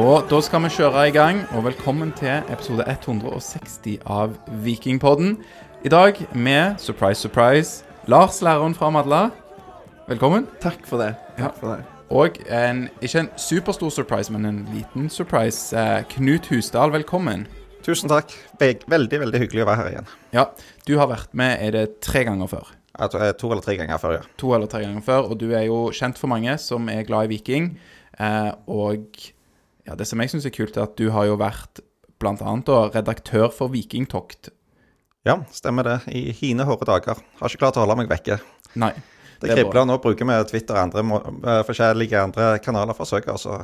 Og da skal vi kjøre i gang, og velkommen til episode 160 av Vikingpodden. I dag med, surprise, surprise, Lars læreren fra Madla. Velkommen. Takk for det. Ja. Takk for det. Og en, ikke en superstor surprise, men en liten surprise. Eh, Knut Husdal, velkommen. Tusen takk. Veg- Veldig veldig hyggelig å være her igjen. Ja, du har vært med er det tre ganger før. Jeg To eller tre ganger før, ja. To eller tre ganger før, og du er jo kjent for mange som er glad i Viking. Eh, og ja, det som jeg syns er kult, er at du har jo vært annet redaktør for Vikingtokt. Ja, stemmer det. I hine hårde dager. Har ikke klart å holde meg vekke. Nei. Det Det er kribler. Nå bruker vi Twitter og andre eh, forskjellige andre kanaler for å søke, så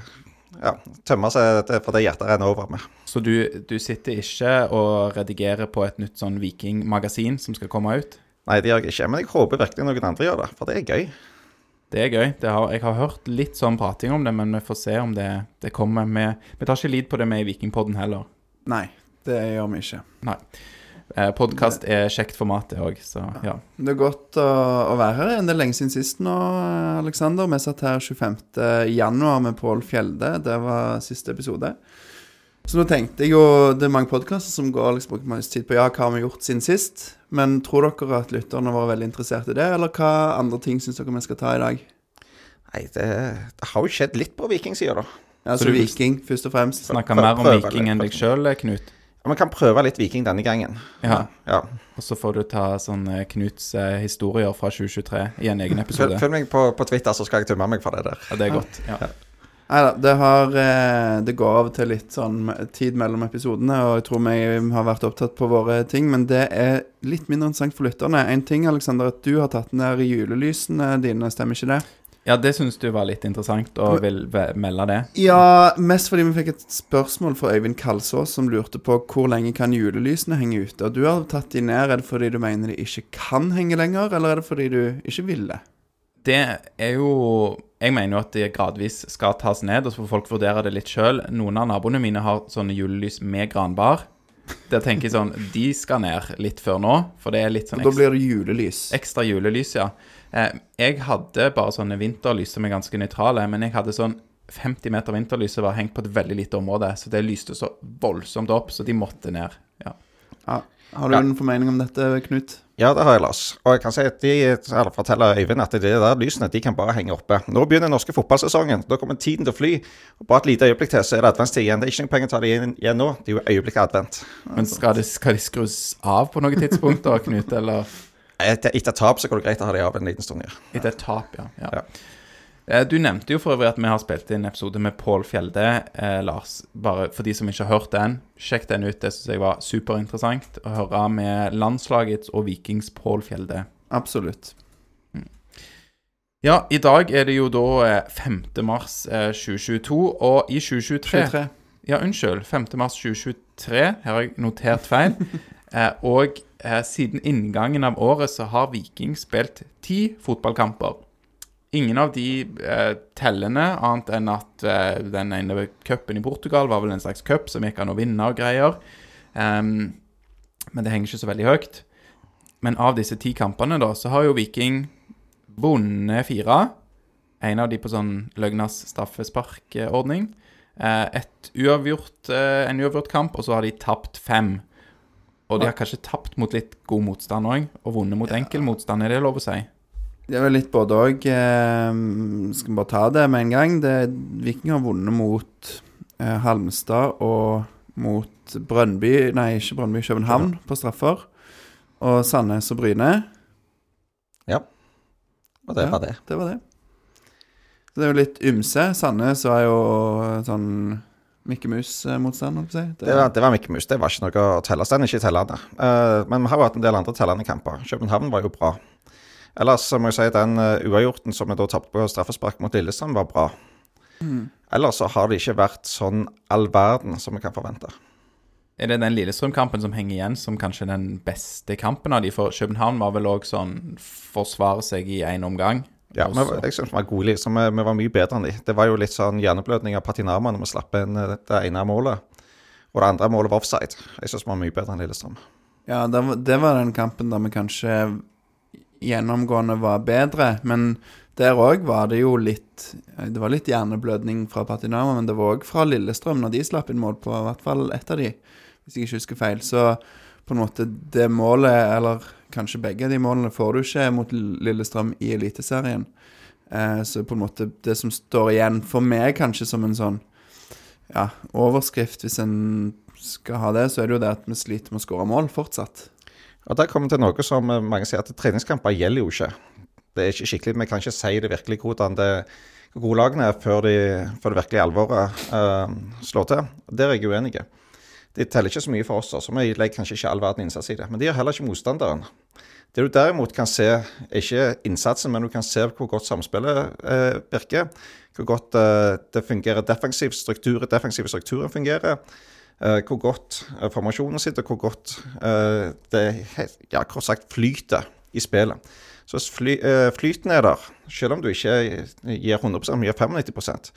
ja, tømme seg det, for det hjertet renner over med. Så du, du sitter ikke og redigerer på et nytt sånn vikingmagasin som skal komme ut? Nei, det gjør jeg ikke. Men jeg håper virkelig noen andre gjør det, for det er gøy. Det er gøy. Det har, jeg har hørt litt sånn prating om det, men vi får se om det, det kommer. Vi, vi tar ikke lid på det med i Vikingpodden heller. Nei, det gjør vi ikke. Nei. Eh, Podkast er kjekt format, det òg, så ja. Det er godt å, å være her. Det er lenge siden sist nå, Aleksander. Vi satt her 25. januar med Pål Fjelde. Det var siste episode. Så nå tenkte jeg jo Det er mange podkaster som går liksom bruker mye tid på ja, hva har vi gjort siden sist. Men tror dere at lytterne var veldig interessert i det, eller hva andre ting syns dere vi skal ta i dag? Nei, det, det har jo skjedd litt på vikingsida, da. Ja, så du vil- Viking, først og fremst. Snakke mer om viking enn deg sjøl, Knut. Ja, Vi kan prøve litt viking denne gangen. Ja. Ja. Og så får du ta sånn eh, Knuts eh, historier fra 2023 i en egen episode. følg meg på, på Twitter, så skal jeg tømme meg for det der. Ja, det er godt. Ja. Nei da, det har eh, Det går av og til litt sånn tid mellom episodene, og jeg tror vi har vært opptatt på våre ting, men det er litt mindre interessant for lytterne. En ting, Aleksander, at du har tatt ned julelysene dine, stemmer ikke det? ja, det syns du var litt interessant, og vil melde det. Ja, mest fordi vi fikk et spørsmål fra Øyvind Kalsås som lurte på hvor lenge kan julelysene henge ute. Og du har tatt de ned. Er det fordi du mener de ikke kan henge lenger, eller er det fordi du ikke vil det? Det er jo Jeg mener jo at det gradvis skal tas ned, og så får folk vurdere det litt sjøl. Noen av naboene mine har sånne julelys med granbar. Der tenker jeg sånn De skal ned litt før nå, for det er litt sånn ekstra, da blir det julelys. Ekstra julelys, ja. Eh, jeg hadde bare sånne vinterlys som er ganske nøytrale, men jeg hadde sånn 50 meter vinterlys som var hengt på et veldig lite område, så det lyste så voldsomt opp, så de måtte ned. Ja. Ja. Har du Ja. en formening om dette, Knut? Ja, det har jeg, Lars. Og jeg kan si at de, eller forteller Øyvind at de der lysene de kan bare henge oppe. Nå begynner den norske fotballsesongen. Da kommer tiden til å fly. Og Bare et lite øyeblikk til, så er det adventstid igjen. Det er ikke noe penger å ta det igjen, nå. Det er jo øyeblikket advent. Men skal, de, skal de skrus av på noe tidspunkt, da, Knut? Eller Etter, etter tap så går det greit å ha det av en liten stund. Ja. etter et tap, ja. ja. Ja. Eh, Du nevnte jo for øvrig at vi har spilt inn episode med Pål Fjelde, eh, Lars. Bare for de som ikke har hørt den, sjekk den ut. Det syns jeg var superinteressant å høre med landslagets og Vikings Pål Fjelde. Absolutt. Ja, i dag er det jo da eh, 5. mars eh, 2022, og i 2023 23. Ja, unnskyld. 5. mars 2023. Her har jeg notert feil. Eh, og eh, siden inngangen av året så har Viking spilt ti fotballkamper. Ingen av de eh, tellende, annet enn at eh, den ene cupen i Portugal var vel en slags cup som gikk an å vinne og greier. Um, men det henger ikke så veldig høyt. Men av disse ti kampene, da, så har jo Viking vunnet fire. En av de på sånn Løgnas straffesparkordning. Eh, uavgjort, eh, en uavgjort kamp, og så har de tapt fem. Og de har kanskje tapt mot litt god motstand òg, og vunnet mot enkel motstand, er det lov å si? Det er vel litt både òg. Eh, skal vi bare ta det med en gang? Det, Viking har vunnet mot eh, Halmstad og mot Brønnby Nei, ikke Brønnby, København på straffer. Og Sandnes og Bryne. Ja. Og det Ja. var det. Det var det. Så det er jo litt ymse. Sandnes var jo sånn Mikke Mus-motstand, holdt jeg på å si. Det var, det var Mikke Mus. Det var ikke noe å telle. Den er ikke tellende. Uh, men vi har jo hatt en del andre tellende kamper. København var jo bra. Ellers må jeg si at den uh, uavgjorten som vi da tapte på straffespark mot Lillestrøm, var bra. Ellers så har det ikke vært sånn all verden som vi kan forvente. Er det den Lillestrøm-kampen som henger igjen som kanskje den beste kampen av de? For København var vel òg sånn forsvare seg i én omgang. Ja, men jeg synes vi var gode, liksom. vi, vi var mye bedre enn de. Det var jo litt sånn hjerneblødning av Patinama når vi slapp inn eh, det ene målet. Og det andre målet var offside. Jeg synes vi var mye bedre enn Lillestrøm. Ja, det var, det var den kampen da vi kanskje gjennomgående var bedre. Men der òg var det jo litt Det var litt hjerneblødning fra Patinama, men det var òg fra Lillestrøm når de slapp inn mål på i hvert fall ett av de, hvis jeg ikke husker feil. Så på en måte det målet, eller kanskje begge de målene, får du ikke mot Lillestrøm i Eliteserien. Eh, så på en måte det som står igjen for meg kanskje som en sånn ja, overskrift, hvis en skal ha det, så er det jo det at vi sliter med å skåre mål fortsatt. Og der kommer vi til noe som eh, mange sier at treningskamper gjelder jo ikke. Det er ikke skikkelig, Vi kan ikke si det virkelig hvordan det gode lagene er før, de, før det virkelig alvoret uh, slår til. Der er jeg uenig. De teller ikke så mye for oss, så vi legger kanskje ikke all verden innsats i det. Men de gjør heller ikke motstanderen. Det du derimot kan se, er ikke innsatsen, men du kan se hvor godt samspillet uh, virker. Hvor godt uh, det fungerer defensiv struktur, strukturen fungerer. Eh, hvor godt eh, formasjonen sitter, hvor godt eh, det ja, kort sagt flyter i spillet. Så fly, flyten er der, selv om du ikke gir 100 men gir 95%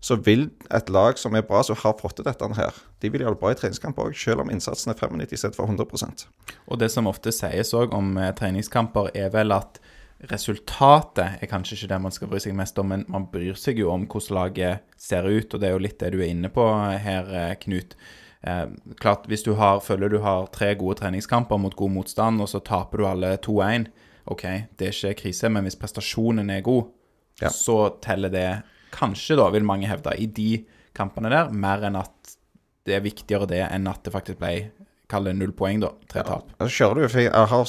så vil et lag som er bra, som har fått til dette her, de vil gjøre det bra i treningskamp òg, selv om innsatsen er 95 i for 100% Og det som ofte sies òg om treningskamper, er vel at resultatet er kanskje ikke det man skal bry seg mest om, men man bryr seg jo om hvordan laget ser ut, og det er jo litt det du er inne på her, Knut. Eh, klart, Hvis du har, føler du har tre gode treningskamper mot god motstand, og så taper du alle 2-1, OK, det er ikke krise, men hvis prestasjonen er god, Ja. så teller det kanskje, da, vil mange hevde, i de kampene der, mer enn at det er viktigere det enn at det faktisk ble Kall det null poeng, da. Tre tap. Så kjører du, for jeg har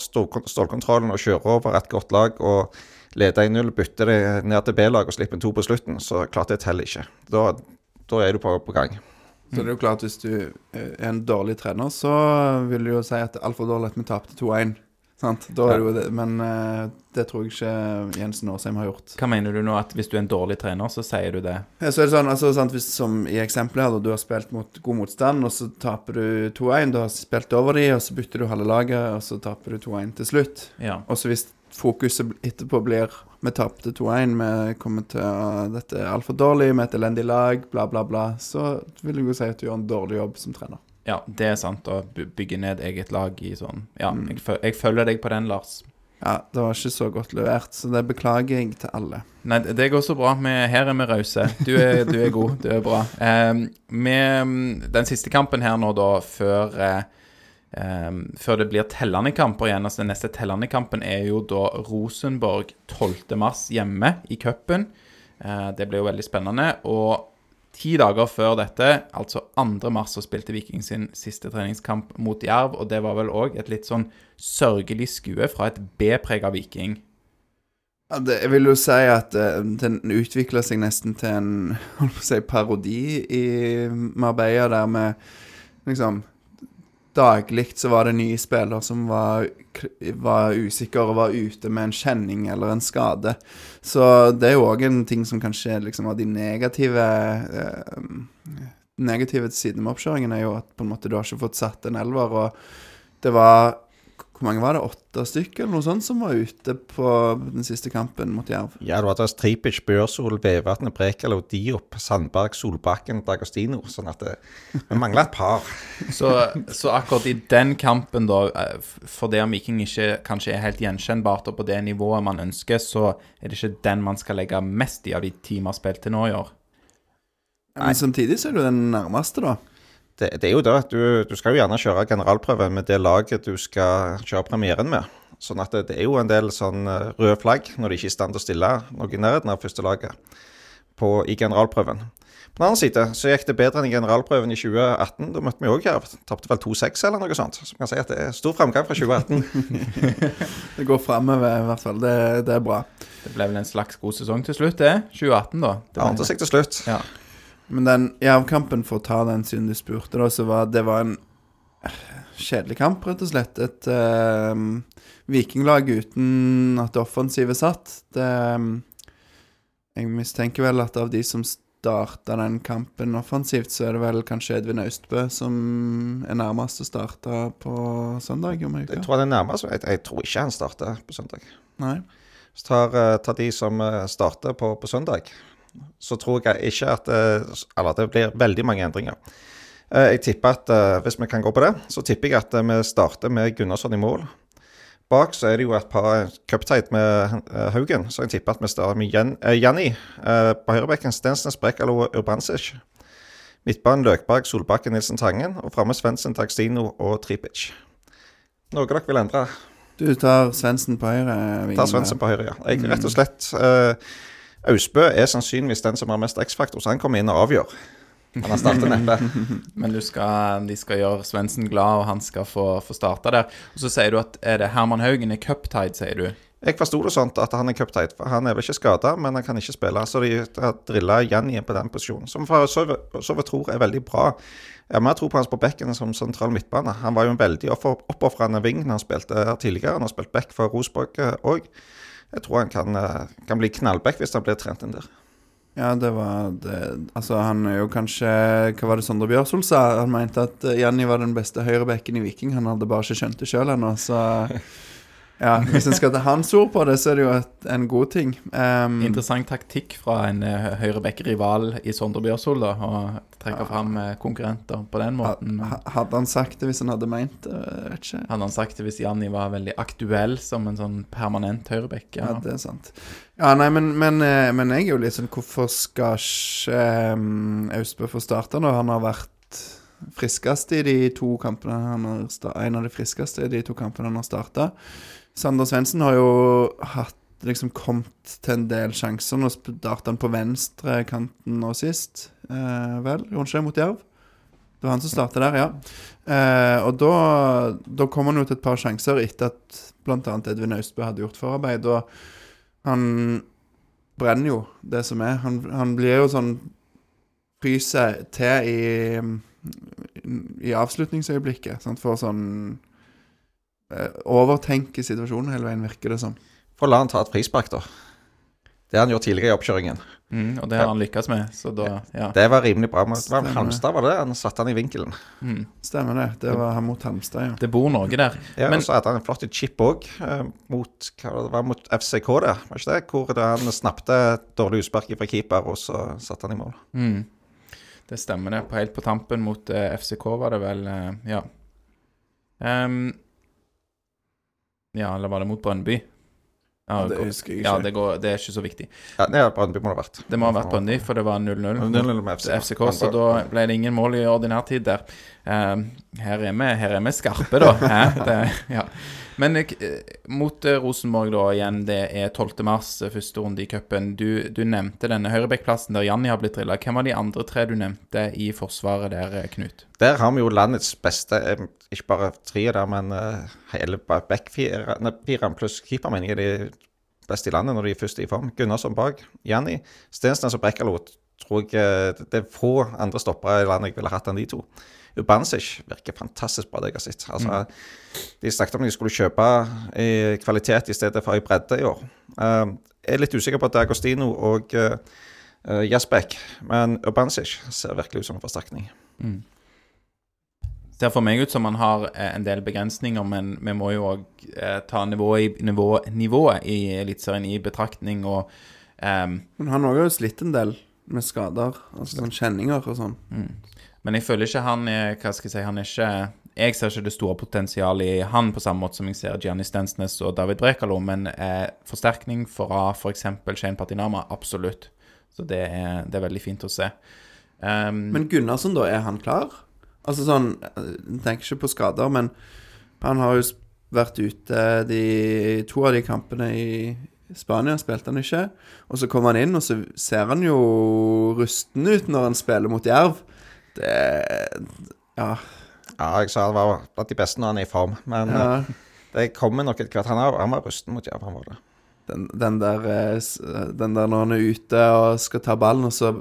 stålkontrollen og kjører over et godt lag og leder 1-0, bytter det ned til B-lag og slipper en to på slutten, så klart det teller ikke. Da, da er du på, på gang. Så det er jo klart, at hvis du eh, er en dårlig trener, så vil du jo si at det er altfor dårlig at vi tapte 2-1. Sant? Da er det. Men eh, det tror jeg ikke Jensen Aasheim har gjort. Hva mener du nå, at hvis du er en dårlig trener, så sier du det? Ja, så er det sånn, altså, sant, hvis, Som i eksempelet her, du har spilt mot god motstand, og så taper du 2-1. Du har spilt over de, og så bytter du halve laget, og så taper du 2-1 til slutt. Ja. Og så hvis fokuset etterpå blir vi tapte 2-1, vi kommer til å Dette er altfor dårlig, med et elendig lag, bla, bla, bla, så vil jeg jo si at du gjør en dårlig jobb som trener. ja, det er sant. Å bygge ned eget lag i sånn Ja, Mm. jeg, føl jeg følger deg på den, Lars. Ja, det var ikke så godt levert, så det beklager jeg til alle. Nei, det går så bra. Vi, her er vi rause. Du, er- du er god. Du er bra. Um, med den siste kampen her nå, da, før eh, em, før det blir tellende kamper igjen. Altså Den neste tellende kampen er jo da Rosenborg 12. mars hjemme i cupen. Uh, det blir jo veldig spennende. Og ti dager før dette, altså 2. mars, så spilte Viking sin siste treningskamp mot Jerv. Og det var vel òg et litt sånn sørgelig skue fra et B-prega Viking. Ja, det, jeg vil jo si at uh, den utvikla seg nesten til en holdt på å si, parodi i Marbella, der med liksom Daglig så var det nye spiller som var, var usikre og var ute med en kjenning eller en skade. Så det er jo òg en ting som kanskje liksom av de negative eh, Negative sidene med oppkjøringen, er jo at på en måte du har ikke fått satt en elver. Og det var Hvor mange var det? Åtte stykker eller noe sånt som var ute på den siste kampen mot Jerv? Ja, det var da Stripic, Børsol, Vevatnet, Brekalo, Diop, Sandberg, Solbakken, Dagostino. Sånn at det, vi mangler et par. Så, så akkurat i den kampen, da, fordi for det om Viking ikke kanskje er helt gjenkjennbart og på det nivået man ønsker, så er det ikke den man skal legge mest i av de ti vi har spilt til nå i år. Men samtidig så er det jo den nærmeste, da. Det, det er jo det at du, du skal jo gjerne kjøre generalprøven med det laget du skal kjøre premieren med. Sånn at det, det er jo en del sånn eh, røde flagg når de ikke er i stand til å stille noe i nærheten av første laget på, i generalprøven. På den annen side så gikk det bedre enn i generalprøven i 2018. Da møtte vi òg her. Tapte vel 2-6 eller noe sånt. Så man kan si at det er stor framgang fra 2018. Det går framover, i hvert fall. Det, det er bra. Det ble vel en slags god sesong til slutt, det. 2018, da. Det ordnet seg til slutt. Ja. Men den Jerv-kampen, for å ta den siden du spurte, da, så var det var en kjedelig kamp, rett og slett. Et uh, vikinglag uten at det offensive satt. Det, um, jeg mistenker vel at av de som starta den kampen offensivt, så er det vel kanskje Edvin Austbø som er nærmest å starte på søndag om Jeg uke? tror han er nærmest. Jeg, jeg tror ikke han starter på søndag. Nei. Så tar, eh, tar de som eh, starter på, på søndag, så tror jeg ikke at eh, Eller det blir veldig mange endringer. Eh, Jeg tipper at eh, Hvis vi kan gå på det, så tipper jeg at vi starter med Gunnarsson i mål. Bak så er det jo et par cuptight med Haugen, så jeg tipper at vi starter med Jan, Janni. på høyrebekken Stensnes, Brekkalo og Urbansic. Midtbanen Løkberg, Solbakken, Nilsen Tangen. Og framme Svendsen, Taxino og Tripic. Noe dere vil endre? Du tar Svendsen på høyre. Tar Svendsen på høyre, ja. Jeg, rett og slett uh, Austbø er sannsynligvis den som har mest X-faktor, så han kommer inn og avgjør. Han har startet neppe. Men du skal, de skal gjøre Svendsen glad, og han skal få, få starte der. Og så sier du at er det Herman Haugen er cuptide, sier du. Jeg forsto det sånn at han er cuptight, han er vel ikke skada, men han kan ikke spille. Så de har drilla Janni på den posisjonen, som for så vidt tror er veldig bra. Jeg har mer tro på hans på bekken som sentral midtbane. Han var jo en veldig oppofrende ving når han spilte her tidligere. Han har spilt back for Rosenborg òg. Jeg tror han kan, eh, kan bli knallback hvis han blir trent inn der. Ja, det var det Altså, han er jo kanskje Hva var det Sondre Bjørsol sa? Han mente at eh, Janni var den beste høyrebekken i Viking. Han hadde bare ikke skjønt det sjøl ennå, så Ja, hvis en skal ta hans ord på det, så er det jo et, en god ting. Um, Interessant taktikk fra en uh, høyrebekk-rival i Sondre Bjørsol, da. Å trekke fram eh, konkurrenter på den måten. ha- hadde han sagt det hvis han hadde meint det? Vet ikke. Hadde han sagt det hvis Janni var veldig aktuell som en sånn permanent høyrebekk? Ja, Ja. det er sant. Ja, nei, men, men, eh, men jeg er jo litt sånn Hvorfor skal ikke um, Austbø få starte når han har vært friskest i de to kampene han har En av de friskeste i de to kampene han har starta. Sander Svendsen har jo hatt liksom kommet til en del sjanser. Nå starta han på venstrekanten nå sist, eh, vel? Gjorde mot Jerv? Det var han som starta der, ja. Eh, og da, da kom han jo til et par sjanser etter at bl.a. Edvin Austbø hadde gjort forarbeid. Og han brenner jo det som er. Han, han blir jo sånn Fryser til i, i avslutningsøyeblikket. Sant? For sånn eh, Overtenker situasjonen hele veien, virker det som. For la han ta et frispark, da. Det har han gjort tidligere i oppkjøringen. Mm, og det har han lykkes med, så da Ja. Det var rimelig bra. Det var. Halmstad, var det? Han satte han i vinkelen. Mm. Stemmer det. Det var han mot Halmstad, ja. Det bor noe der. Ja, Men- og så hadde han en flott chip òg, eh, mot mot FCK, det. Var ikke det? Hvor det han snappte et dårlig utspark fra keeper, og så satte han i mål. Mm. Det stemmer det. Helt på tampen mot eh, FCK var det vel eh, Ja. Um, ja, eller var det mot Brøndby? Ja, Det husker jeg ja det, går, det er ikke så viktig. Ja, det er Brøndby må det ha vært. Det må ha vært Brøndby, for det var 0-0. 0-0 med til FCK, så da ble det ingen mål i ordinær tid der. Ehm, her, er vi, her er vi skarpe, da. Hæ? Det, ja. Men eh, mot eh, Rosenborg, da, igjen, det er 12. mars, eh, første runde i cupen. Du, du nevnte denne høyrebekkplassen der Janni har blitt drilla. Hvem var de andre tre du nevnte i forsvaret der, Knut? Der har vi jo landets beste, ikke bare tre der, men hele backfireren pluss keeper, mener jeg er de beste i landet når de er først i form. Gunnarsson bak, Janni, Stensnes og Brekkalo tror jeg det er få andre stoppere i landet jeg ville hatt enn de to. Ubansic virker fantastisk bra, det jeg har sett. Altså, De snakket om de skulle kjøpe i kvalitet i stedet for i bredde i år. Uh, jeg er litt usikker på D'Agostino og uh, Jasbek, men Ubansic ser virkelig ut som en forsterkning. Ser for meg ut som han har eh, en del begrensninger, men vi må jo òg eh, ta nivået i, nivå, nivået i Eliteserien i betraktning. Og um, Men han har jo slitt en del med skader, altså sånn kjenninger og sånn. Men jeg føler ikke han er Hva skal jeg si Han er ikke Jeg ser ikke det store potensialet i han på samme måte som jeg ser Gianni Stensnes og David Brekalo, men eh, forsterkning fra f.eks. Shane Patinama, absolutt. Så det er, det er veldig fint å se. Um, Men Gunnarsson, da, er han klar? Altså sånn Jeg tenker ikke på skader, men han har jo vært ute de to av de kampene i Spania, spilte han ikke. Og så kommer han inn, og så ser han jo rusten ut når han spiller mot Jerv. Det Ja. Ja, jeg sa han var blant de beste når han er i form, men ja. eh, det kommer nok etter hvert. Han, er- han var rusten mot Jerv, han var det. Den, den, der, eh, den der når han er ute og skal ta ballen, og så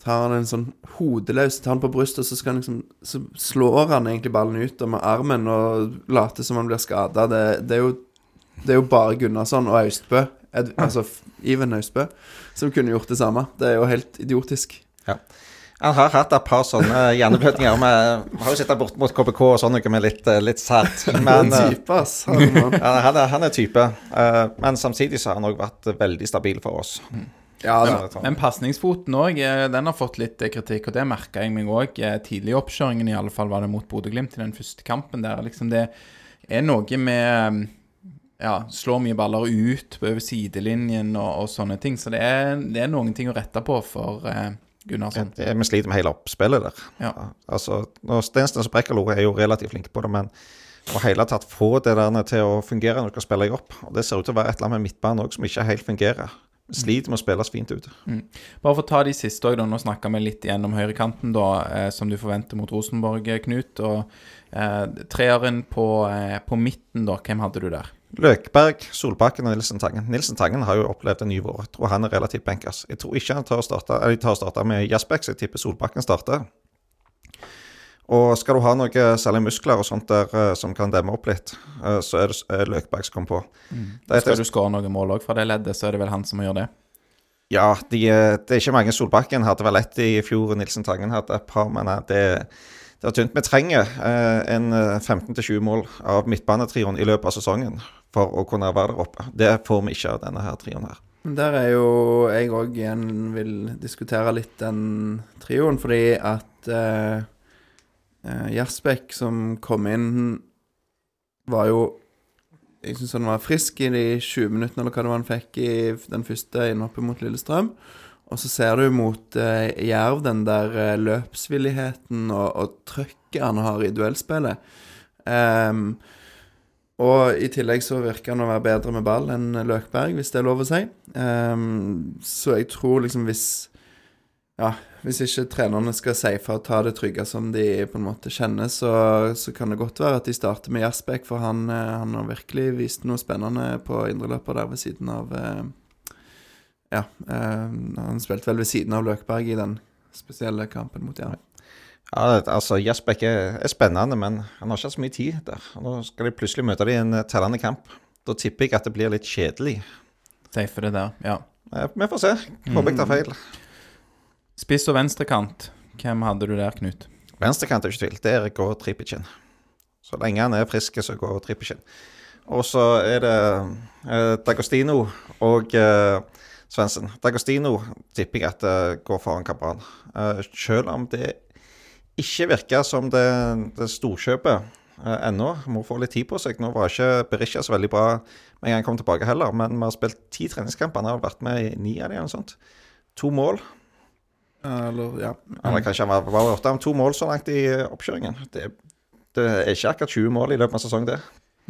tar han en sånn hodeløs tar han på brystet, og så, skal han liksom, så slår han egentlig ballen ut og med armen og later som han blir skada. Det, det, det er jo bare Gunnarsson og Austbø, Ed, altså Iven Austbø, som kunne gjort det samme. Det er jo helt idiotisk. Han har hatt et par sånne hjerneblødninger. Vi har jo sittet bort mot KBK og sånn noe med litt, eh, litt sært. Men en eh, type, ass. Han, er, han er type. Eh, Men samtidig så har han òg vært veldig stabil for oss. Ja da. Men pasningsfoten òg, den har fått litt kritikk, og det merka jeg meg òg tidlig i oppkjøringen, i alle fall var det mot Bodø-Glimt i den første kampen der. Liksom det er noe med ja, slår mye baller ut over sidelinjen og, og sånne ting. Så det er, det er noen ting å rette på for eh, Gunnarsson. Vi sliter med hele oppspillet der. Ja. Altså, Stensnes og Brekkalo er jo relativt flinke på det, men å hele tatt få det der til å fungere når du skal spille i opp Og Det ser ut til å være et eller annet med midtbanen òg som ikke helt fungerer. Sliter med å spilles fint ut. Bare for å ta de siste òg, nå snakka vi litt igjennom høyrekanten, da, eh, som du forventer mot Rosenborg, eh, Knut. Og eh, treeren på, eh, på midten, da, hvem hadde du der? Løkberg, Solbakken og Nilsen Tangen. Nilsen Tangen har jo opplevd en ny vår. Jeg tror han er relativt benkers. Jeg tror ikke han tør å starte, eller tør å starte med så jeg tipper Solbakken starter. Og skal du ha noe særlig muskler og sånt der eh, som kan demme opp litt, eh, så er det er Løkberg som kommer på. Det er, Skal du skåre noen mål òg fra det leddet, så er det vel han som må gjøre det. ja, de, eh, det er ikke mange. Solbakken hadde vel ett i fjor, Nilsen Tangen hadde et par, men det, det er tynt. Vi trenger eh, en eh, 15-20 mål av midtbanetrioen i løpet av sesongen for å kunne være der oppe. Det får vi ikke av denne her trioen her. Der er jo jeg òg igjen vil diskutere litt den trioen, fordi at eh, Jaspek som kom inn, var jo Jeg syns han var frisk i de 20 minuttene eller hva det var han fikk i den første innhoppet mot Lillestrøm. Og så ser du mot eh, Jerv den der eh, løpsvilligheten og, og trøkket han har i duellspillet. Ehm, og i tillegg så virker han å være bedre med ball enn Løkberg, hvis det er lov å si. Um, så jeg tror liksom hvis Ja, hvis ikke trenerne skal safe og ta det trygge som de på en måte kjenner, så, så kan det godt være at de starter med Jasbekk, for han, eh, han har virkelig vist noe spennende på indreløper der ved siden av eh, Ja, eh, han spilte vel ved siden av Løkberg i den spesielle kampen mot Jerv. Ja, altså Jasbekk er, er spennende, men han har ikke så mye tid der. Nå skal de plutselig møte dem i en eh, tellende kamp. Da tipper jeg at det blir litt kjedelig. Safe det der, ja. Eh, Vi får se. Håper jeg tar feil. Spiss og venstrekant, hvem hadde du der, Knut? Venstrekant er ikke tvil. Der går Tripicin. Så lenge han er frisk, så går Tripicin. Og så er det eh, Dagostino og eh, Svendsen. Dagostino tipper jeg at det går foran Kabran. Eh, selv om det ikke virker som det, det storkjøpet eh, ennå. Må få litt tid på seg. Nå var ikke Berisha så veldig bra med en gang han kom tilbake heller, men vi har spilt ti treningskamper. Han har vært med i ni av dem, eller noe sånt. To mål. Eller, ja. Eller kanskje han var, var åtte to mål så langt i oppkjøringen. Det, det er ikke akkurat 20 mål i løpet av sesongen, det.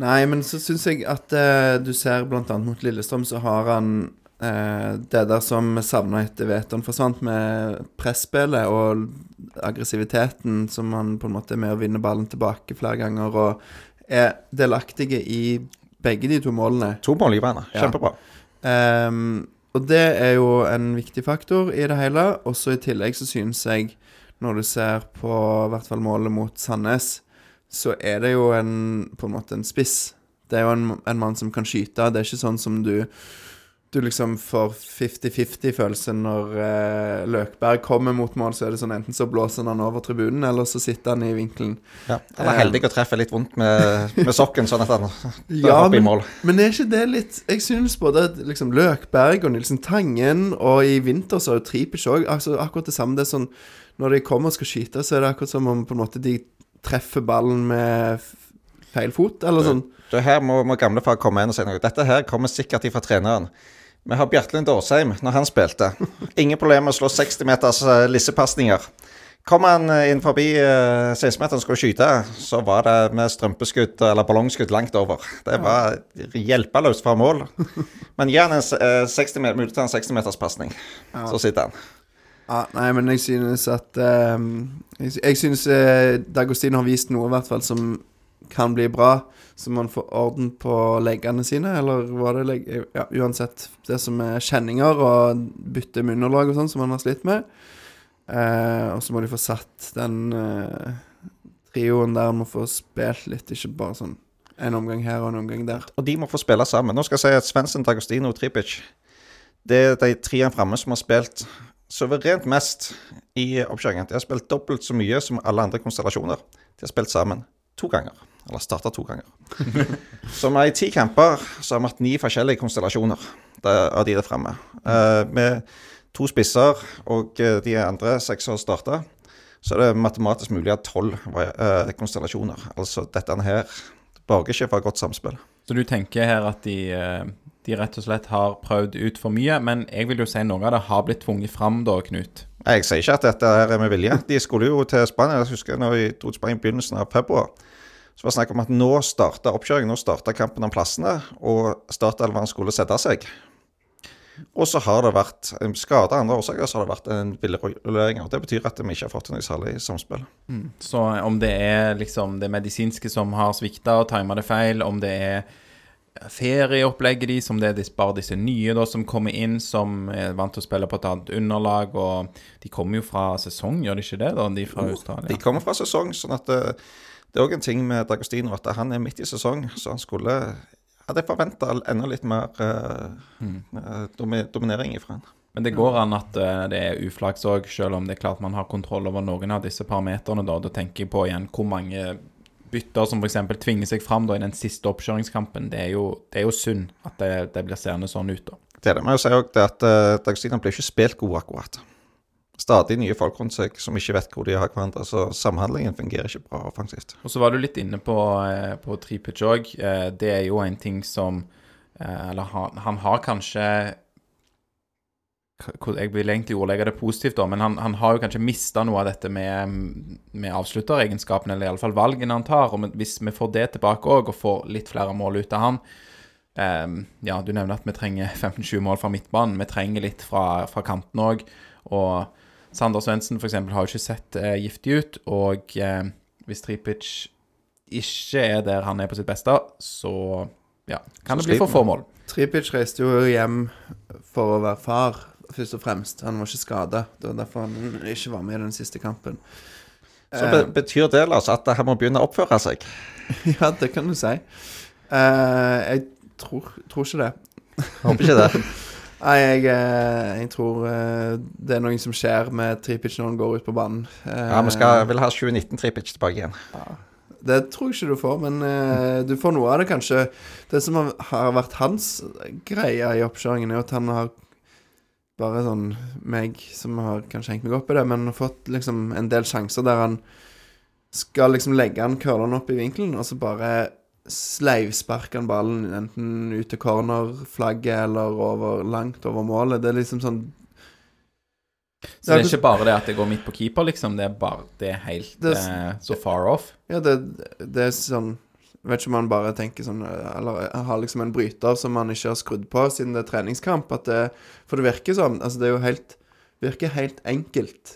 Nei, men så syns jeg at eh, du ser annet mot Lillestrøm, så har han det der som vi savna etter Veton forsvant, med presspillet og aggressiviteten, som han på en måte er med å vinne ballen tilbake flere ganger, og er delaktige i begge de to målene. To mål i Ja. Kjempebra. Ehm, og det er jo en viktig faktor i det hele. Også i tillegg så synes jeg, når du ser på i hvert fall målet mot Sandnes, så er det jo en, på en måte en spiss. Det er jo en, en mann som kan skyte. Det er ikke sånn som du du liksom får 50-50-følelse når eh, Løkberg kommer mot mål, så er det sånn enten så blåser han over tribunen, eller så sitter han i vinkelen. Ja. Han er heldig og treffer litt vondt med, med sokken, sånn at han Ja, opp i mål. men er ikke det litt Jeg synes både liksom Løkberg og Nilsen Tangen, og i vinter så har jo Tripic òg altså, akkurat det samme. Det er sånn Når de kommer og skal skyte, så er det akkurat som om på en måte de treffer ballen med feil fot, eller sånn. Du, her må, må gamlefar komme inn og si noe. Dette her kommer sikkert ifra treneren. Vi har Bjartlind Årsheim når han spilte. Ingen problem med å slå 60 meters uh, lissepasninger. Kom han eh, inn forbi uh, 16-meteren og skulle skyte, så var det med strømpeskudd eller ballongskudd langt over. Det var hjelpeløst fra mål. Men gi han en eh, 60 meter, til en 60-meters ja. så sitter han. Ja, nei, men jeg synes at um, Jeg, jeg synes eh, Dagostin har vist noe, i hvert fall, som kan bli bra. Så man får orden på leggene sine, eller var det legg... Ja, uansett. Det som er kjenninger og bytte med underlag og sånn, som man har slitt med. Eh, og så må de få satt den eh, trioen der, må få spilt litt, ikke bare sånn en omgang her og en omgang der. Og de må få spille sammen. Nå skal jeg si at Svendsen, Dagostino og Tripic Det er de treene framme som har spilt suverent mest i oppkjøringen. De har spilt dobbelt så mye som alle andre konstellasjoner. De har spilt sammen to ganger. Eller starta to ganger. så i ti kamper så har vi hatt ni forskjellige konstellasjoner av de der fremme. Uh, med to spisser og eh, de andre seks har starta, så er det matematisk mulig at tolv uh, konstellasjoner. Altså dette her borger ikke for godt samspill. Så du tenker her at de, eh, de rett og slett har prøvd ut for mye, men jeg vil jo si noe av det har blitt tvunget fram da, Knut? Jeg sier ikke at dette er med vilje. De skulle jo til Spania. Jeg husker når vi dro til Spania i begynnelsen av februar. Så var det snakk om at nå starta oppkjøringen, nå starta kampen om plassene, og startelveren skulle sette seg. Og så har det vært skader av andre årsaker, så har det vært en villrullering. Det betyr at vi ikke har fått noe særlig samspill. Mm. Så om det er liksom det medisinske som har svikta og tima det feil, om det er ferieopplegget deres, om det er bare disse nye da som kommer inn, som er vant til å spille på et annet underlag, og de kommer jo fra sesong, gjør de ikke det? da, De fra Australia? De kommer fra sesong, sånn at det, er òg en ting med Dagostino at han er midt i sesong, så han skulle hadde forventa enda litt mer uh, mm. dominering ifra han. Men det går an at uh, det er uflaks òg, selv om det er klart man har kontroll over noen av disse parameterne. Da Da tenker jeg på igjen hvor mange bytter som f.eks. tvinger seg fram da, i den siste oppkjøringskampen. Det er jo, det er jo synd at det, det, blir seende sånn ut. da. Det er det. Men jeg sier òg at uh, Dagostino blir ikke spilt god, akkurat stadig nye folk rundt seg som ikke vet hvor de har hverandre. Så samhandlingen fungerer ikke bra offensivt. Og så var du litt inne på, eh, på tripitch òg. Eh, det er jo en ting som eh, Eller han, han har kanskje jeg vil egentlig ordlegge det positivt, da, men han, han har jo kanskje mista noe av dette med, med avslutteregenskapene, eller iallfall valgene han tar. og Hvis vi får det tilbake òg, og får litt flere mål ut av han um, Ja, du nevner at vi trenger 15-20 mål fra midtbanen. Vi trenger litt fra, fra kanten òg. Og Sander Svendsen f.eks. har jo ikke sett eh, giftig ut. Og eh, hvis Tripic ikke er der han er på sitt beste, så ja, kan så det bli for få mål. Tripic reiste jo hjem for å være far, først og fremst. Han var ikke skada. Det var derfor han ikke var med i den siste kampen. Så be betyr det Lars, at han må begynne å oppføre seg? ja, det kan du si. Uh, jeg tror, tror, ikke det. Håper ikke det. Nei, jeg, eh, jeg, tror eh, det er noe som skjer med Tripic når han går ut på banen. Ja, vi skal, vil ha 2019-Tripic tilbake igjen. Ja, det tror jeg ikke du får, men uh, du får noe av det, kanskje. Det som har, har vært hans greie i oppkjøringen, er at han har bare sånn meg som har kanskje hengt meg opp i det, men har fått liksom en del sjanser der han skal liksom legge han curleren opp i vinkelen, og så bare sleivsparker han ballen enten ut til cornerflagget eller over, langt over målet. Det er liksom sånn Så det er ikke bare det at det går midt på keeper, liksom? Det er bare Det er helt det, eh, så far off? Ja, det, det er sånn vet ikke om han bare tenker sånn Eller har liksom en bryter som han ikke har skrudd på siden det er treningskamp. Det, for det virker sånn Altså, det er jo helt Virker helt enkelt.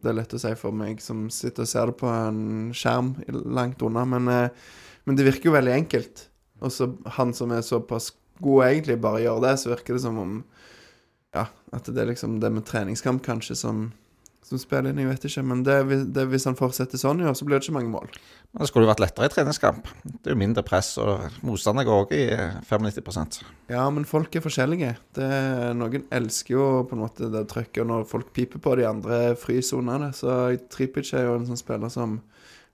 Det er lett å si for meg som sitter og ser det på en skjerm langt unna, men eh, men det virker jo veldig enkelt. Og så han som er såpass god egentlig, bare gjør det, så virker det som om Ja, at det er liksom det med treningskamp kanskje som, som spiller inn. Jeg vet ikke. Men det, det, hvis han fortsetter sånn i år, så blir det ikke mange mål. Men det skulle jo vært lettere i treningskamp. Det er jo mindre press, og motstander går òg i 95% Ja, men folk er forskjellige. Det, noen elsker jo på en måte det trøkket når folk piper på de andre frysonene, Så Tripic er jo en sånn spiller som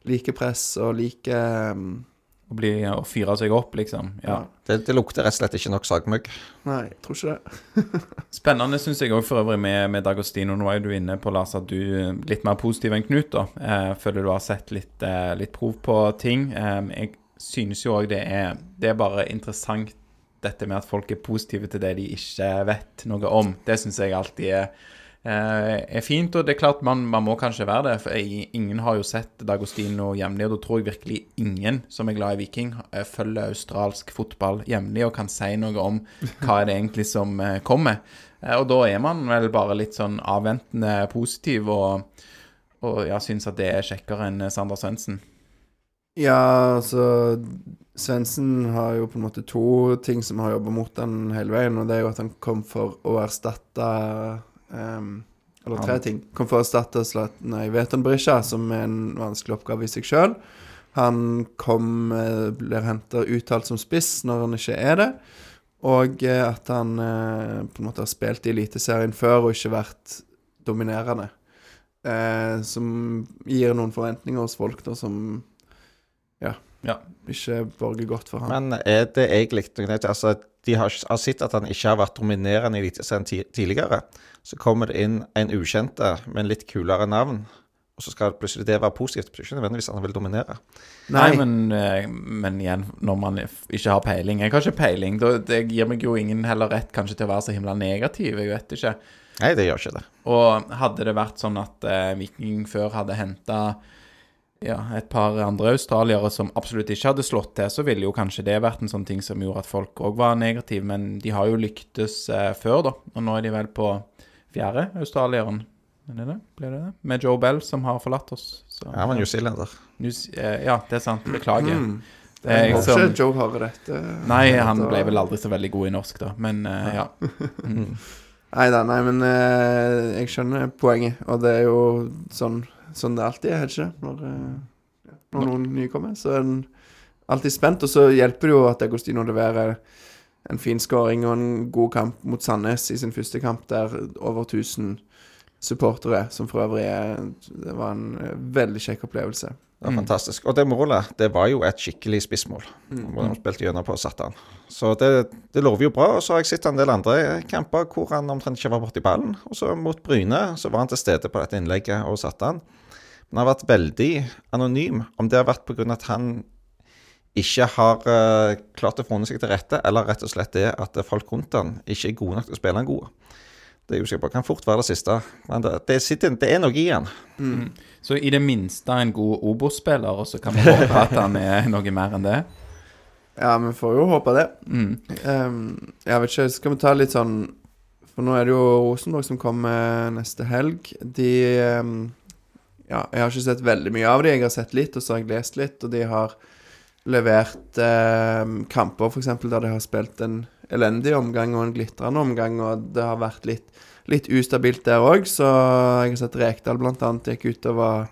liker press og liker um, å, bli, å fyre seg opp, liksom. Ja. Det, det, lukter rett og slett ikke nok sagmugg. Nei, jeg tror ikke det. Spennende syns jeg òg for øvrig med, med Dagostino. Nå er du inne på, Lars, at du er litt mer positiv enn Knut. da. Eh, føler du har sett litt, eh, litt prov på ting. Jeg synes jo òg det, det er bare interessant dette med at folk er positive til det de ikke vet noe om. Det syns jeg alltid er Eh, er fint. Og det er klart man, man, må kanskje være det. For ingen har jo sett Dagostino jevnlig, og da tror jeg virkelig ingen som er glad i Viking, eh, følger australsk fotball jevnlig og kan si noe om hva er det egentlig som eh, kommer. Og da er man vel bare litt sånn avventende positiv og, og ja, syns at det er kjekkere enn Sander Svendsen. Ja, altså Svendsen har jo på en måte to ting som har jobba mot han hele veien, og det er jo at han kom for å erstatte Um, eller tre ting. Kom for å erstatte Zlatan Veton Berisha, som er en vanskelig oppgave i seg sjøl. Han kom, eh, blir henta uttalt som spiss når han ikke er det. Og eh, at han eh, på en måte har spilt i Eliteserien før og ikke vært dominerende. Eh, som gir noen forventninger hos folk da som ja, Ja. ikke borger godt for han. Men er det egentlig altså, De har, har sett at han ikke har vært dominerende i Eliteserien tidligere. Så kommer det inn en ukjente med en litt kulere navn, og så skal plutselig det være positivt. Det betyr ikke nødvendigvis at han vil dominere. Nei, men, eh, men igjen, når man ikke har peiling Jeg har ikke peiling. Det gir meg jo ingen heller rett kanskje til å være så himla negativ. Jeg vet ikke. Nei, det gjør ikke det. Og hadde det vært sånn at eh, Viking før hadde henta ja, et par andre australiere som absolutt ikke hadde slått til, så ville jo kanskje det vært en sånn ting som gjorde at folk òg var negative. Men de har jo lyktes eh, før, da. Og nå er de vel på fjerde australieren. Er det det? Blir det det? Med Joe Bell, som har forlatt oss. Så, Ja, Han var newzealender. News- eh, ja, det er sant. Beklager. Mm. Det er Jeg håper som ikke Joe hører dette. Nei, han ble vel aldri så veldig god i norsk, da. Men uh, ja. Mm. Nei da, nei, men uh, jeg skjønner poenget. Og det er jo sånn, sånn det alltid er, er det ikke? Når, uh, når noen nye kommer. Så er en alltid spent. Og så hjelper det jo at Agostino leverer en fin skåring og en god kamp mot Sandnes i sin første kamp, der over 1000 supportere, som for øvrig er Det var en eh, veldig kjekk opplevelse. Det var fantastisk. Og det målet, det var jo et skikkelig spissmål. Mm. De spilte gjennom på og satte han. Så det, det lover jo bra. Og så har jeg sett en del andre kamper hvor han omtrent ikke var borti ballen. Og så mot Bryne så var han til stede på dette innlegget og satte han. Men han har vært veldig anonym. Om det har vært pga. at han ikke har uh, klart å forholde seg til rette, eller rett og slett det at folk rundt han ikke er gode nok til å spille han god. Det er usikker på. Kan fort være det siste. Men det, det, sitter, det er noe i han. Så i det minste en god Obos-spiller, og så kan vi håpe at han er noe mer enn det. Ja, vi får jo håpe det. Mm. Um, jeg vet ikke, skal vi ta litt sånn For nå er det jo Rosenborg som kommer neste helg. De um, Ja, jeg har ikke sett veldig mye av dem. Jeg har sett litt, og så har jeg lest litt, og de har levert eh, kamper, f.eks., der de har spilt en elendig omgang og en glitrende omgang, og det har vært litt, litt ustabilt der òg, så jeg har sett Rekdal annet gikk ut og var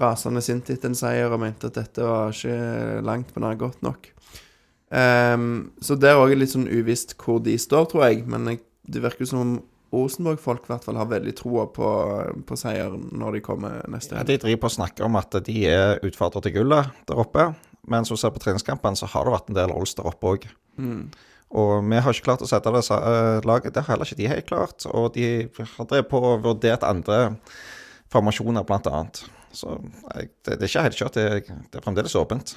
rasende sint etter en seier og mente at dette var ikke langt på nær godt nok. Um, så det er òg litt sånn uvisst hvor de står, tror jeg. Men jeg, det virker som om Rosenborg-folk i hvert fall har veldig troa på, på seier når de kommer neste Ja, de driver på å snakke om at de er utfordrere til gullet der oppe. Men som du ser på treningskampene, så har det vært en del Rolls der oppe òg. Mm. Og vi har ikke klart å sette det sa- eh, laget. Det har heller ikke de helt klart. Og de har drevet på og vurdert andre formasjoner, annet. Så det, det er ikke helt kjørt. Det, det er fremdeles åpent.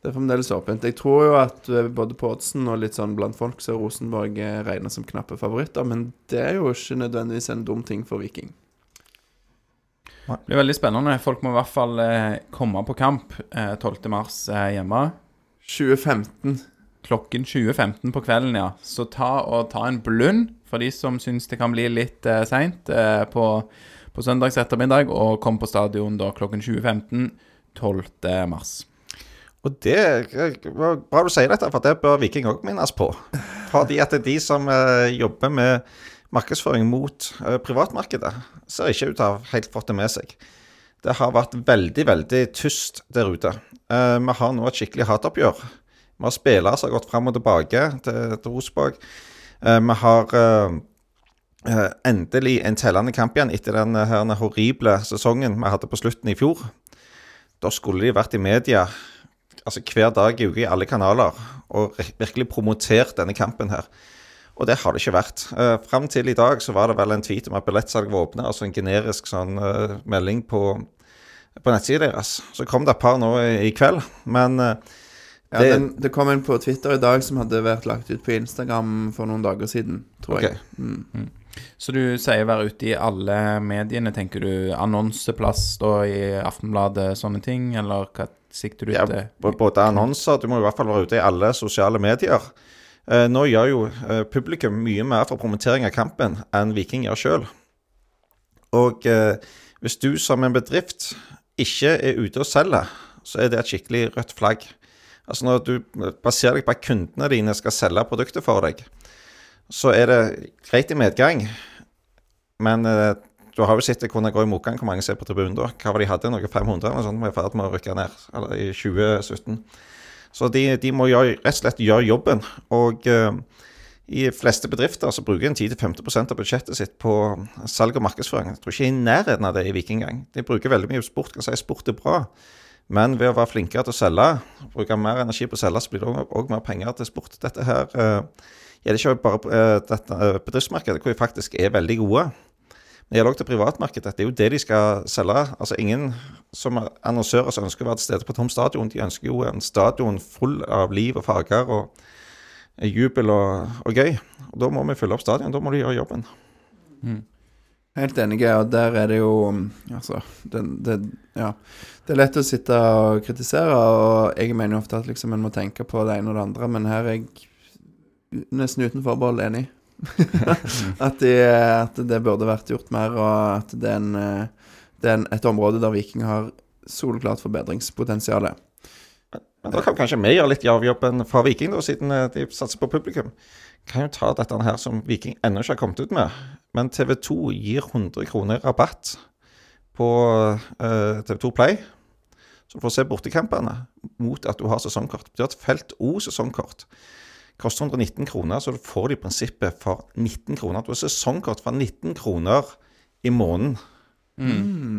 Det er fremdeles åpent. Jeg tror jo at eh, både på oddsen og litt sånn blant folk så er Rosenborg regna regnet som knappe favoritter, men det er jo ikke nødvendigvis en dum ting for Viking. Det blir veldig spennende. Folk må i hvert fall eh, komme på kamp eh, 12. mars eh, hjemme. 2015. Klokken 20.15 på kvelden, ja. Så ta og ta en blund for de som syns det kan bli litt eh, seint eh, på, på søndags ettermiddag, og kom på stadion da klokken 20.15 12. mars. Og det var bra du sier dette, for det bør Viking òg minnes på. Fordi at det er de som eh, jobber med markedsføring mot eh, privatmarkedet, ser ikke ut til å ha helt fått det med seg. Det har vært veldig, veldig tyst der ute. Eh, vi har nå et skikkelig hatoppgjør. Vi har spillere som har gått fram og tilbake til, til Rosenborg. Eh, vi har endelig en tellende kamp igjen etter den her horrible sesongen vi hadde på slutten i fjor. Da skulle de vært i media altså hver dag i uka i alle kanaler og virkelig promotert denne kampen her. Og det har det ikke vært. Uh, Fram til i dag så var det vel en tweet om at billettsalget var åpne, altså en generisk sånn uh, melding på, på nettsida deres. Så kom det et par nå i, i kveld, men eh, Ja, Det- den, det kom en på Twitter i dag som hadde vært lagt ut på Instagram for noen dager siden, tror jeg. Mm. Mm. Så du sier være ute i alle mediene, tenker du annonseplass da i Aftenbladet, sånne ting, eller hva sikter du Ja, til? både annonser Du må i hvert fall være ute i alle sosiale medier. Eh, nå gjør jo eh, publikum mye mer for promotering av kampen enn Viking gjør sjøl. Og eh, hvis du som en bedrift ikke er ute og selger, så er det et skikkelig rødt flagg. Altså Når du baserer deg på at kundene dine skal selge produktet for deg, så er det greit i medgang, men du har jo sett det kunne gå i motgang hvor mange som er på tribunen da. Hva var de hadde? Noe 500 eller noe sånt? Var i ferd med å rykke ned i 2017. Så de, de må gjøre, rett og slett gjøre jobben. Og eh, I fleste bedrifter så bruker en 10-15% av budsjettet sitt på salg og markedsføring. Jeg tror ikke i nærheten av det i Viking engang. De bruker veldig mye sport. Kan si sport er bra. Men ved å være flinkere til å selge, bruke mer energi på å selge, så blir det òg mer penger til sport. Dette her eh, gjelder ikke bare eh, dette eh, bedriftsmarkedet, hvor vi faktisk er veldig gode. Men det gjelder òg til privatmarkedet. Det er jo det de skal selge. Altså Ingen som er annonsører som ønsker å være til stede på tom stadion, de ønsker jo en stadion full av liv og farger og jubel og, og gøy. Og Da må vi fylle opp stadion. Da må de gjøre jobben. Helt enig, og der er det jo Altså, det, det, ja. det er lett å sitte og kritisere, og jeg mener jo ofte at liksom en må tenke på det ene og det andre, men her er jeg nesten uten forbehold enig. At, de, at det burde vært gjort mer, og at det er, en, det er en, et område der Viking har soleklart forbedringspotensial. Men da kan kanskje vi gjøre litt av jobben fra Viking, da, siden eh, de satser på publikum. Kan jo ta dette her som Viking ennå ikke har kommet ut med. Men TV 2 gir 100 kroner rabatt på uh, TV 2 Play. Så du får se bortekampene mot at du har sesongkort. Det har et Felt O-sesongkort. Koster 119 kroner, så du får det i prinsippet for 19 kroner. Du har sesongkort for 19 kroner i måneden.